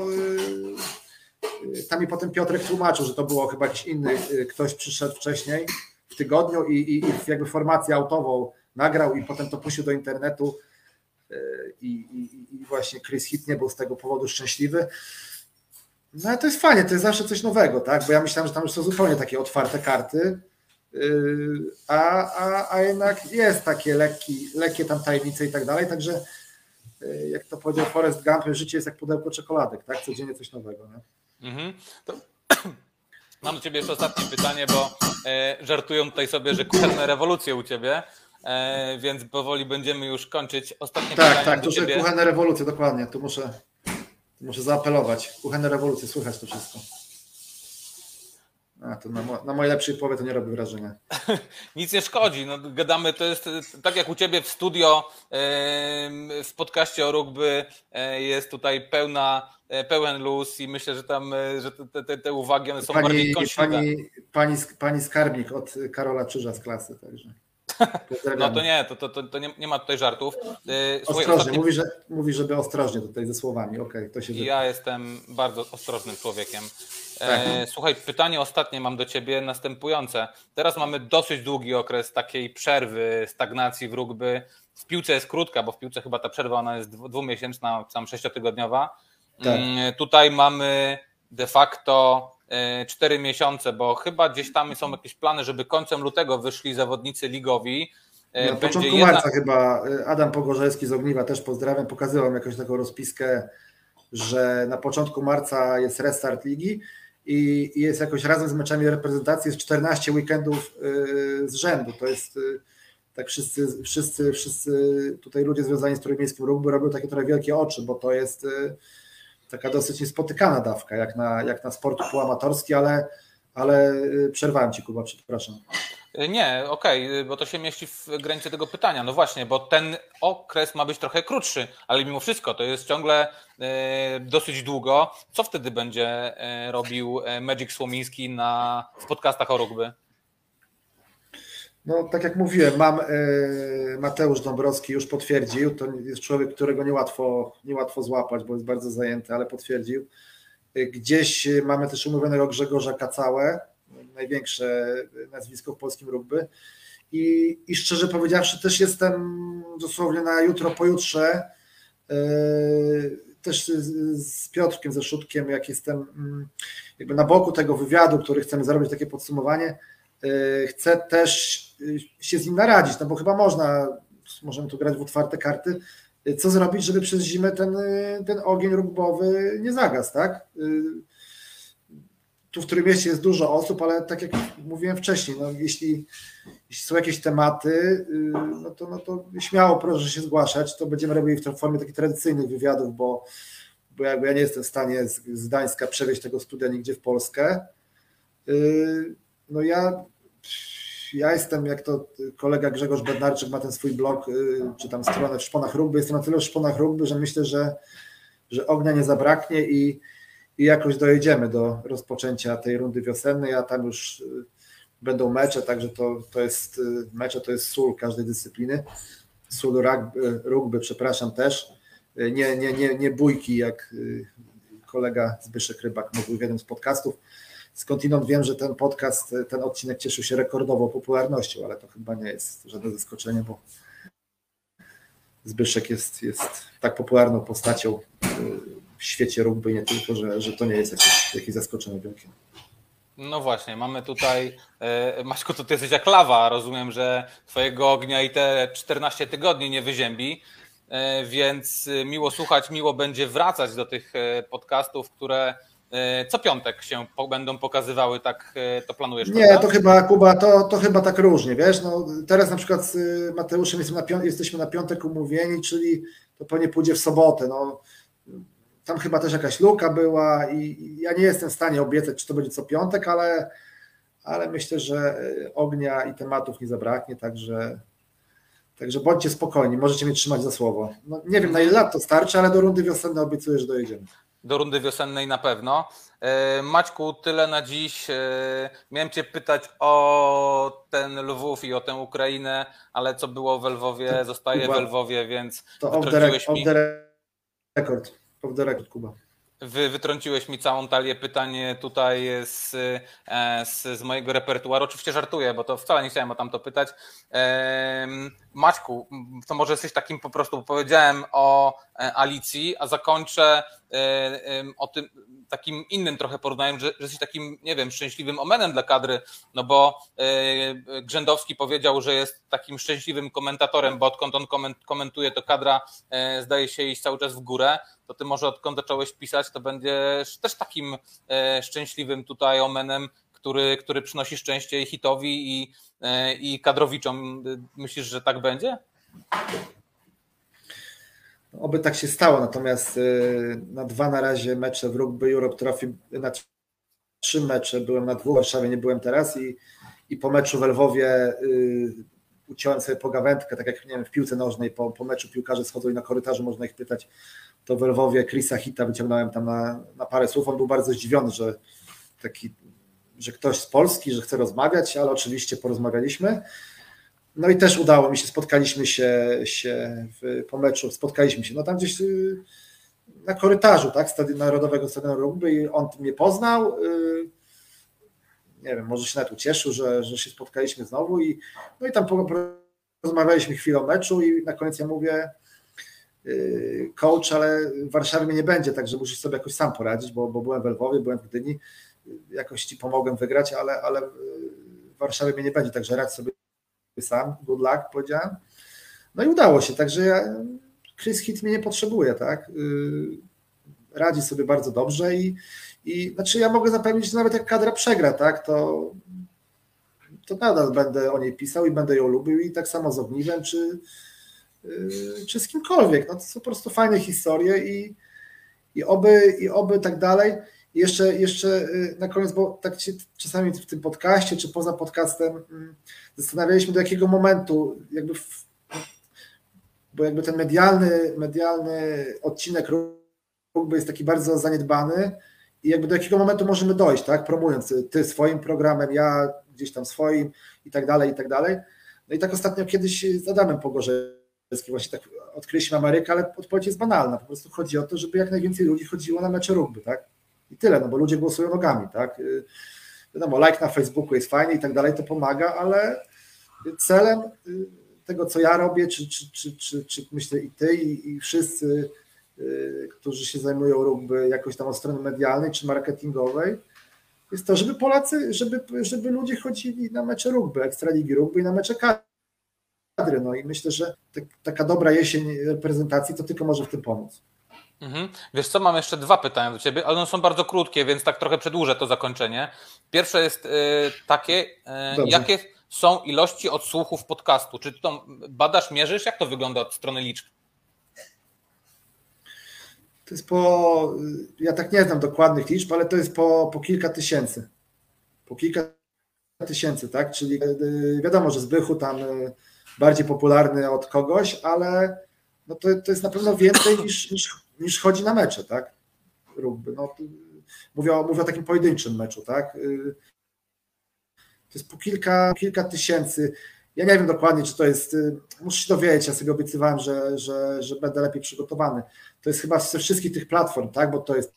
yy, tam mi potem Piotrek tłumaczył, że to było chyba jakiś inny, yy, ktoś przyszedł wcześniej w tygodniu i, i, i jakby formację autową nagrał i potem to puścił do internetu i, i, i właśnie Chris Hit nie był z tego powodu szczęśliwy. No ale to jest fajnie, to jest zawsze coś nowego, tak? Bo ja myślałem, że tam już są zupełnie takie otwarte karty, a, a, a jednak jest takie lekki, lekkie tam tajemnice i tak dalej, także jak to powiedział Forrest Gump, życie jest jak pudełko czekoladek, tak? Codziennie coś nowego. Nie? Mhm. To... *clears throat* Mam do Ciebie jeszcze ostatnie pytanie, bo e, żartują tutaj sobie, że kuchenne rewolucje u Ciebie, e, więc powoli będziemy już kończyć. Ostatnie tak, pytanie tak, do to Ciebie. kuchenne rewolucje, dokładnie, tu muszę, tu muszę zaapelować. Kuchenne rewolucje, słychać to wszystko. A, to na, mo na mojej lepszej połowie to nie robi wrażenia. *laughs* Nic nie szkodzi. No, gadamy, to jest tak jak u Ciebie w studio, w podcaście o rugby e, jest tutaj pełna, e, pełen luz i myślę, że tam e, że te, te, te uwagi one są pani, bardziej kąśliwe. Pani, pani, pani skarbnik od Karola Czyża z klasy, także. *laughs* No to nie, to, to, to nie, nie ma tutaj żartów. Słuchaj, ostrożnie, ostatni... mówi, że, mówi, żeby ostrożnie tutaj ze słowami. Okay, to się ja jestem bardzo ostrożnym człowiekiem. Tak. Słuchaj, pytanie ostatnie mam do Ciebie następujące. Teraz mamy dosyć długi okres takiej przerwy, stagnacji w rugby. W piłce jest krótka, bo w piłce chyba ta przerwa ona jest dwumiesięczna, tam sześciotygodniowa. Tak. Mm, tutaj mamy de facto e, cztery miesiące, bo chyba gdzieś tam są jakieś plany, żeby końcem lutego wyszli zawodnicy ligowi. E, Na początku jedna... marca chyba e, Adam Pogorzewski z Ogniwa też pozdrawiam, pokazywał jakąś taką rozpiskę, że na początku marca jest restart ligi i, jest jakoś razem z meczami reprezentacji jest 14 weekendów y, z rzędu. To jest y, tak wszyscy, wszyscy, wszyscy tutaj ludzie związani z trójmiejskim rugby robią takie trochę wielkie oczy, bo to jest y, taka dosyć niespotykana dawka, jak na, jak na sport półamatorski, ale, ale przerwałem Ci Kuba, przepraszam. Nie, okej, okay, bo to się mieści w granicy tego pytania. No właśnie, bo ten okres ma być trochę krótszy, ale mimo wszystko to jest ciągle e, dosyć długo. Co wtedy będzie e, robił Magic Słomiński na, w podcastach o rugby? No, tak jak mówiłem, mam Mateusz Dąbrowski już potwierdził. To jest człowiek, którego niełatwo, niełatwo złapać, bo jest bardzo zajęty, ale potwierdził. Gdzieś mamy też umówionego Grzegorza Kacałę, największe nazwisko w polskim rugby. I, I szczerze powiedziawszy, też jestem dosłownie na jutro, pojutrze, yy, też z, Piotrkiem, ze Szutkiem, jak jestem mm, jakby na boku tego wywiadu, który chcemy zrobić, takie podsumowanie, yy, chcę też yy, się z nim naradzić, no bo chyba można, możemy tu grać w otwarte karty, co zrobić, żeby przez zimę ten, ten ogień rugbowy nie zagasł, tak? Tu w którym mieście jest dużo osób, ale tak jak mówiłem wcześniej, no jeśli, jeśli są jakieś tematy, y, no to, no to śmiało proszę się zgłaszać, to będziemy robili w formie takich tradycyjnych wywiadów, bo, bo jakby ja nie jestem w stanie z, z Gdańska przewieźć tego studia nigdzie w Polskę. Y, no ja, ja jestem, jak to kolega Grzegorz Bednarczyk ma ten swój blog, y, czy tam stronę w Szponach Rugby, jestem na tyle w Szponach Rugby, że myślę, że że ognia nie zabraknie i, i jakoś dojedziemy do rozpoczęcia tej rundy wiosennej, a tam już y, będą mecze, także to, to jest y, mecze to jest sól każdej dyscypliny. Sól rugby, rugby przepraszam też. Y, nie, nie, nie, nie bójki, jak kolega Zbyszek Rybak mówił w jednym z podcastów. Skądinąd wiem, że ten podcast, ten odcinek cieszył się rekordową popularnością, ale to chyba nie jest żadne zaskoczenie, bo Zbyszek jest, jest tak popularną postacią w świecie rugby, nie tylko, że, że to nie jest jakieś, jakieś zaskoczenie wielkie. No właśnie, mamy tutaj, e, Maćku, to ty jesteś jak lawa, rozumiem, że twojego ognia i te 14 tygodni nie wyziębi, e, więc miło słuchać, miło będzie wracać do tych e, podcastów, które co piątek się będą pokazywały, tak to planujesz? Nie, prawda? to chyba, Kuba, to, to chyba tak różnie, wiesz, no teraz na przykład z Mateuszem jesteśmy na, piątek, jesteśmy na piątek umówieni, czyli to pewnie pójdzie w sobotę, no tam chyba też jakaś luka była i ja nie jestem w stanie obiecać, czy to będzie co piątek, ale, ale myślę, że ognia i tematów nie zabraknie, także, także bądźcie spokojni, możecie mnie trzymać za słowo. No, nie wiem na ile lat to starczy, ale do rundy wiosennej obiecuję, że dojedziemy. Do rundy wiosennej na pewno. E, Maćku, tyle na dziś. E, miałem Cię pytać o ten Lwów i o tę Ukrainę, ale co było w Lwowie, zostaje w Lwowie, więc to off the, off the record. Record, Kuba. Wy wytrąciłeś mi całą talię pytań tutaj z, e, z, z, mojego repertuaru. Oczywiście żartuję, bo to wcale nie chciałem o tamto pytać. Maćku, to może jesteś takim po prostu, powiedziałem o e, Alicji, a zakończę e, o tym takim innym trochę porównaniem, że, że jesteś takim, nie wiem, szczęśliwym omenem dla kadry, no bo Grzędowski powiedział, że jest takim szczęśliwym komentatorem, bo odkąd on komentuje, to kadra zdaje się iść cały czas w górę to ty może odkąd zacząłeś pisać, to będziesz też takim e, szczęśliwym tutaj omenem, który, który przynosi szczęście hitowi i, e, i kadrowiczom. Myślisz, że tak będzie? Oby tak się stało, natomiast e, na dwa na razie mecze w Rugby Europe Trophy, na trzy mecze byłem na dwóch, w Warszawie nie byłem teraz i, i po meczu w Lwowie uciąłem sobie pogawędkę, tak jak nie wiem, w piłce nożnej po, po meczu piłkarze schodzą i na korytarzu można ich pytać, to w Lwowie Chrisa Hita wyciągnąłem tam na, na parę słów, on był bardzo zdziwiony, że taki, że ktoś z Polski, że chce rozmawiać, ale oczywiście porozmawialiśmy. No i też udało mi się, spotkaliśmy się, się w, po meczu, spotkaliśmy się, no tam gdzieś y, na korytarzu, tak, Stadion Narodowego Stadionu Rugby i on mnie poznał, y, nie wiem, może się nawet ucieszył, że, że się spotkaliśmy znowu i no i tam porozmawialiśmy chwilę o meczu i na koniec ja mówię yy, coach, ale w Warszawie mnie nie będzie, także musisz sobie jakoś sam poradzić, bo, bo byłem w Lwowie, byłem w Gdyni, jakoś ci pomogłem wygrać, ale, ale w Warszawie mnie nie będzie, także radź sobie sam, good luck powiedziałem. No i udało się, także ja, Chris Hit mnie nie potrzebuje, tak, yy, radzi sobie bardzo dobrze i, i znaczy ja mogę zapewnić, że nawet jak kadra przegra, tak, to, to nadal będę o niej pisał i będę ją lubił i tak samo z Ogniwem, czy, yy, czy z kimkolwiek. No to są po prostu fajne historie i, i, oby, i oby tak dalej. Jeszcze, jeszcze yy, na koniec, bo tak się czasami w tym podcaście, czy poza podcastem mm, zastanawialiśmy do jakiego momentu, jakby w, bo jakby ten medialny, medialny odcinek rugby jest taki bardzo zaniedbany, i jakby do jakiego momentu możemy dojść, tak, promując ty swoim programem, ja gdzieś tam swoim i tak dalej, i tak dalej. No i tak ostatnio kiedyś z Adamem Pogorzewskim właśnie tak odkryliśmy Amerykę, ale odpowiedź jest banalna, po prostu chodzi o to, żeby jak najwięcej ludzi chodziło na mecze rugby, tak, i tyle, no bo ludzie głosują nogami, tak, wiadomo, like na Facebooku jest fajny i tak dalej, to pomaga, ale celem tego, co ja robię, czy, czy, czy, czy, czy myślę i ty, i, i wszyscy Y, którzy się zajmują rugby jakoś tam od strony medialnej czy marketingowej, jest to, żeby Polacy, żeby, żeby ludzie chodzili na mecze rugby, Ekstraligi rugby i na mecze kadry. No i myślę, że taka dobra jesień reprezentacji to tylko może w tym pomóc. Mhm. Wiesz co, mam jeszcze dwa pytania do Ciebie, ale one są bardzo krótkie, więc tak trochę przedłużę to zakończenie. Pierwsze jest y, takie, y, jakie są ilości odsłuchów podcastu? Czy to badasz, mierzysz? Jak to wygląda od strony liczb? To jest po, ja tak nie znam dokładnych liczb, ale to jest po, po kilka tysięcy. Po kilka tysięcy, tak? Czyli e, wiadomo, że Zbychu tam e, bardziej popularny od kogoś, ale no to, to jest na pewno więcej niż, niż, niż chodzi na mecze, tak? Rugby. No, mówię, o, mówię o takim pojedynczym meczu, tak? Y, to jest po kilka, kilka tysięcy. Ja nie wiem dokładnie, czy to jest. Y, muszę się dowiedzieć, ja sobie obiecywałem, że, że, że będę lepiej przygotowany. To jest chyba ze wszystkich tych platform, tak? Bo to jest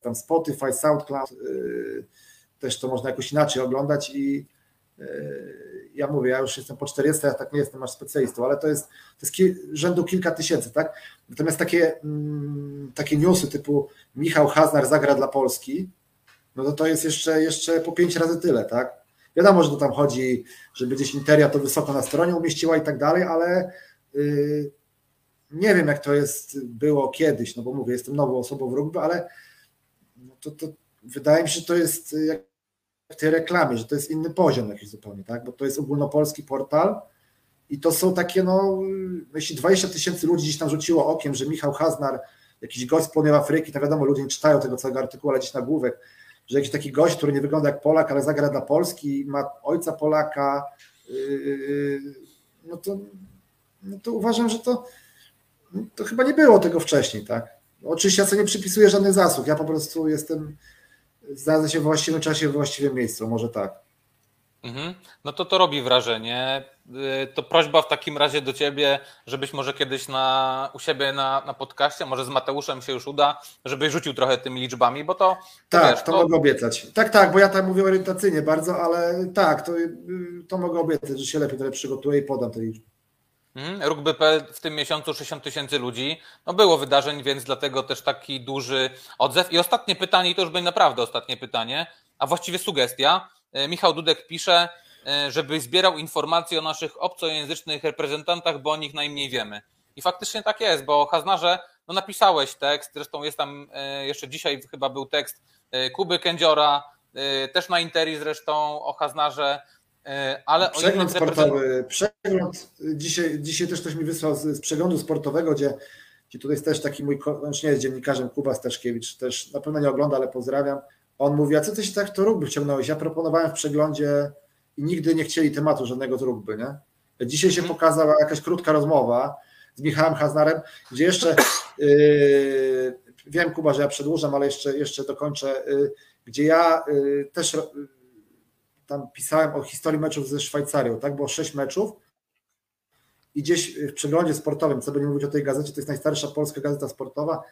tam Spotify, SoundCloud, yy, też to można jakoś inaczej oglądać i ja mówię, ja już jestem po 40, ja tak nie jestem aż specjalistą, ale to jest, to jest ki rzędu kilka tysięcy, tak? Natomiast takie, mm, takie newsy typu Michał Haznar zagra dla Polski, no to to jest jeszcze, jeszcze po pięć razy tyle, tak? Wiadomo, że to tam chodzi, żeby gdzieś Interia to wysoko na stronie umieściła i tak dalej, ale yy, nie wiem, jak to jest było kiedyś, no bo mówię, jestem nową osobą w rugby, ale no to, to wydaje mi się, że to jest jak w tej reklamie, że to jest inny poziom jakiś zupełnie, tak? Bo to jest ogólnopolski portal i to są takie, no, jeśli 20 tysięcy ludzi gdzieś tam rzuciło okiem, że Michał Haznar, jakiś gość z południowej Afryki, to wiadomo, ludzie nie czytają tego całego artykułu, ale gdzieś na główek, że jakiś taki gość, który nie wygląda jak Polak, ale zagra dla Polski, ma ojca Polaka, yy, no to, no to uważam, że to, to chyba nie było tego wcześniej, tak? Oczywiście ja sobie nie przypisuję żadnych zasług, ja po prostu jestem, znalazłem się w właściwym czasie, w właściwym miejscu, może tak. Mhm. No to to robi wrażenie. Y, to prośba w takim razie do ciebie, żebyś może kiedyś na, u siebie na, na podcaście, może z Mateuszem się już uda, żebyś rzucił trochę tymi liczbami, bo to. tak, wiesz, to, to, mogę obiecać. Tak, tak, bo ja tam mówię orientacyjnie bardzo, ale tak, to, y, to mogę obiecać, że się lepiej tutaj przygotuję i podam te liczby. Mhm. Rugby.pl w tym miesiącu 60 tysięcy ludzi. No było wydarzeń, więc dlatego też taki duży odzew. I ostatnie pytanie, i to już będzie naprawdę ostatnie pytanie, a właściwie sugestia. E, Michał Dudek pisze, e, żeby zbierał informacje o naszych obcojęzycznych reprezentantach, bo o nich najmniej wiemy. I faktycznie tak jest, bo Haznarze, no napisałeś tekst, zresztą jest tam e, jeszcze dzisiaj chyba był tekst Kuby Kędziora, też na Interi zresztą o Haznarze, ale przegląd sportowy, przegląd, dzisiaj, dzisiaj też ktoś mi wysłał z, z przeglądu sportowego, gdzie, gdzie tutaj jest też taki mój, on nie jest dziennikarzem, Kuba Staszkiewicz, też na pewno nie ogląda, ale pozdrawiam, on mówi, a co ty się tak to rugby wciągnąłeś? Ja proponowałem w przeglądzie i nigdy nie chcieli tematu żadnego z rugby, nie? Dzisiaj się mhm. pokazała jakaś krótka rozmowa z Michałem Haznarem, gdzie jeszcze *clears throat* yy, wiem, Kuba, że ja przedłużam, ale jeszcze, jeszcze dokończę, yy, gdzie ja yy, też tam pisałem o historii meczów ze Szwajcarią, tak? Było sześć meczów i gdzieś w przeglądzie sportowym, co będziemy mówić o tej gazecie, to jest najstarsza polska gazeta sportowa,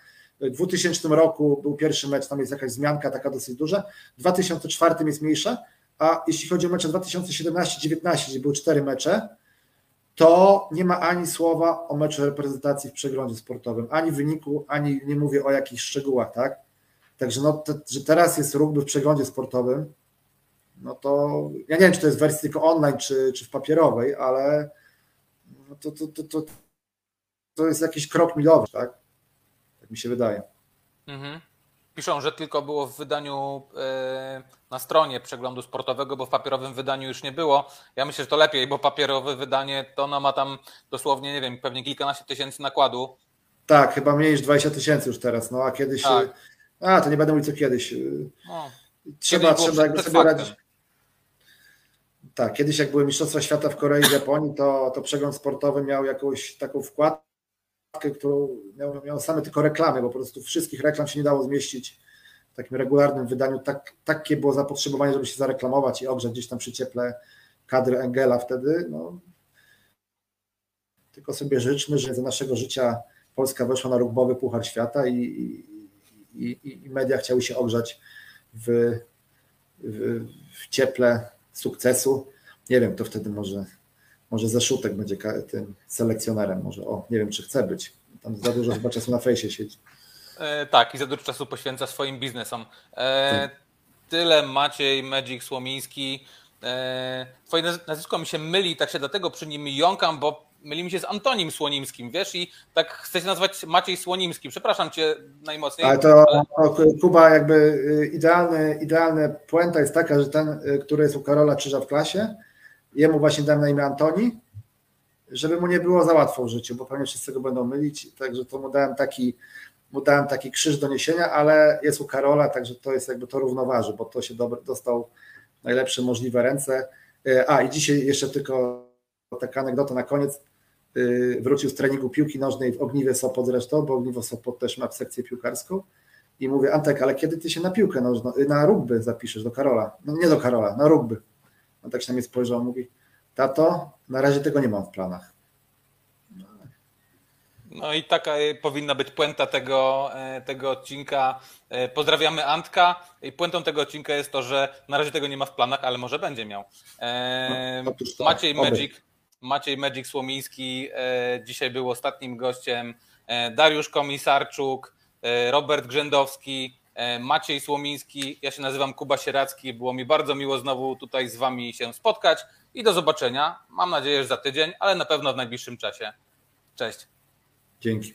w 2000 roku był pierwszy mecz, tam jest jakaś zmianka taka dosyć duża. W 2004 jest mniejsza, a jeśli chodzi o mecze 2017-19, gdzie były cztery mecze, to nie ma ani słowa o meczu reprezentacji w przeglądzie sportowym, ani wyniku, ani nie mówię o jakichś szczegółach, tak? Także no, te, że teraz jest rugby w przeglądzie sportowym, no to ja nie wiem, czy to jest w wersji tylko online, czy, czy w papierowej, ale no to, to, to, to, to jest jakiś krok milowy, tak? Tak mi się wydaje. Mhm. Piszą, że tylko było w wydaniu e, na stronie przeglądu sportowego, bo w papierowym wydaniu już nie było. Ja myślę, że to lepiej, bo papierowe wydanie to ono ma tam dosłownie, nie wiem, pewnie kilkanaście tysięcy nakładu. Tak, chyba mniej niż 20 tysięcy już teraz, no a kiedyś. Tak. A, to nie będę mówił co kiedyś. No, trzeba, trzeba jakby sobie radzić. Tak, kiedyś jak były Mistrzostwa Świata w Korei i Japonii, to, to przegląd sportowy miał jakąś taką wkładkę którą miał, miał same tylko reklamy, bo po prostu wszystkich reklam się nie dało zmieścić w takim regularnym wydaniu. Tak, takie było zapotrzebowanie, żeby się zareklamować i ogrzać gdzieś tam przy cieple kadry Engela wtedy. No, tylko sobie życzmy, że za naszego życia Polska weszła na rugbowy Puchar Świata i, i, i, i media chciały się ogrzać w, w, w cieple sukcesu. Nie wiem, to wtedy może może Zaszutek będzie tym selekcjonerem, może o, nie wiem czy chce być, tam za dużo chyba czasu na fejsie siedzi. E, tak i za dużo czasu poświęca swoim biznesom. E, tak. Tyle Maciej, Magic, Słomiński. E, twoje nazwisko mi się myli, tak się dlatego przy nim jąkam, bo myli mi się z Antonim Słonimskim, wiesz, i tak chcę się nazwać Maciej Słonimski. Przepraszam cię najmocniej. Ale to, ale... Kuba, jakby y, idealny, idealna puenta jest taka, że ten, y, który jest u Karola Krzyża w klasie, Jemu właśnie dałem na imię Antoni, żeby mu nie było za łatwo w życiu, bo pewnie wszyscy go będą mylić, także to mu dałem taki, mu dałem taki krzyż do niesienia, ale jest u Karola, także to jest jakby to równoważy, bo to się dobry, dostał najlepsze możliwe ręce. E, a i dzisiaj jeszcze tylko taka anegdota na koniec. Y, wrócił z treningu piłki nożnej w Ogniwie Sopot zresztą, bo Ogniwo Sopot też ma sekcję piłkarską i mówię, Antek, ale kiedy ty się na piłkę nożną, y, na rugby zapiszesz do Karola? No nie do Karola, na rugby. On tak się na mnie spojrzał, mówi, tato, na razie tego nie mam w planach. No i taka y, powinna być puenta tego, e, tego odcinka. E, Pozdrawiamy Antka. I puentą tego odcinka jest to, że na razie tego nie ma w planach, ale może będzie miał. E, No, tak, Maciej. Magic, Maciej Magic Słomiński e, dzisiaj był ostatnim gościem. E, Dariusz Komisarczuk, e, Robert Grzędowski, Maciej Słomiński. Ja się nazywam Kuba Sieracki. Było mi bardzo miło znowu tutaj z Wami się spotkać i do zobaczenia. Mam nadzieję, że za tydzień, ale na pewno w najbliższym czasie. Cześć. Dzięki.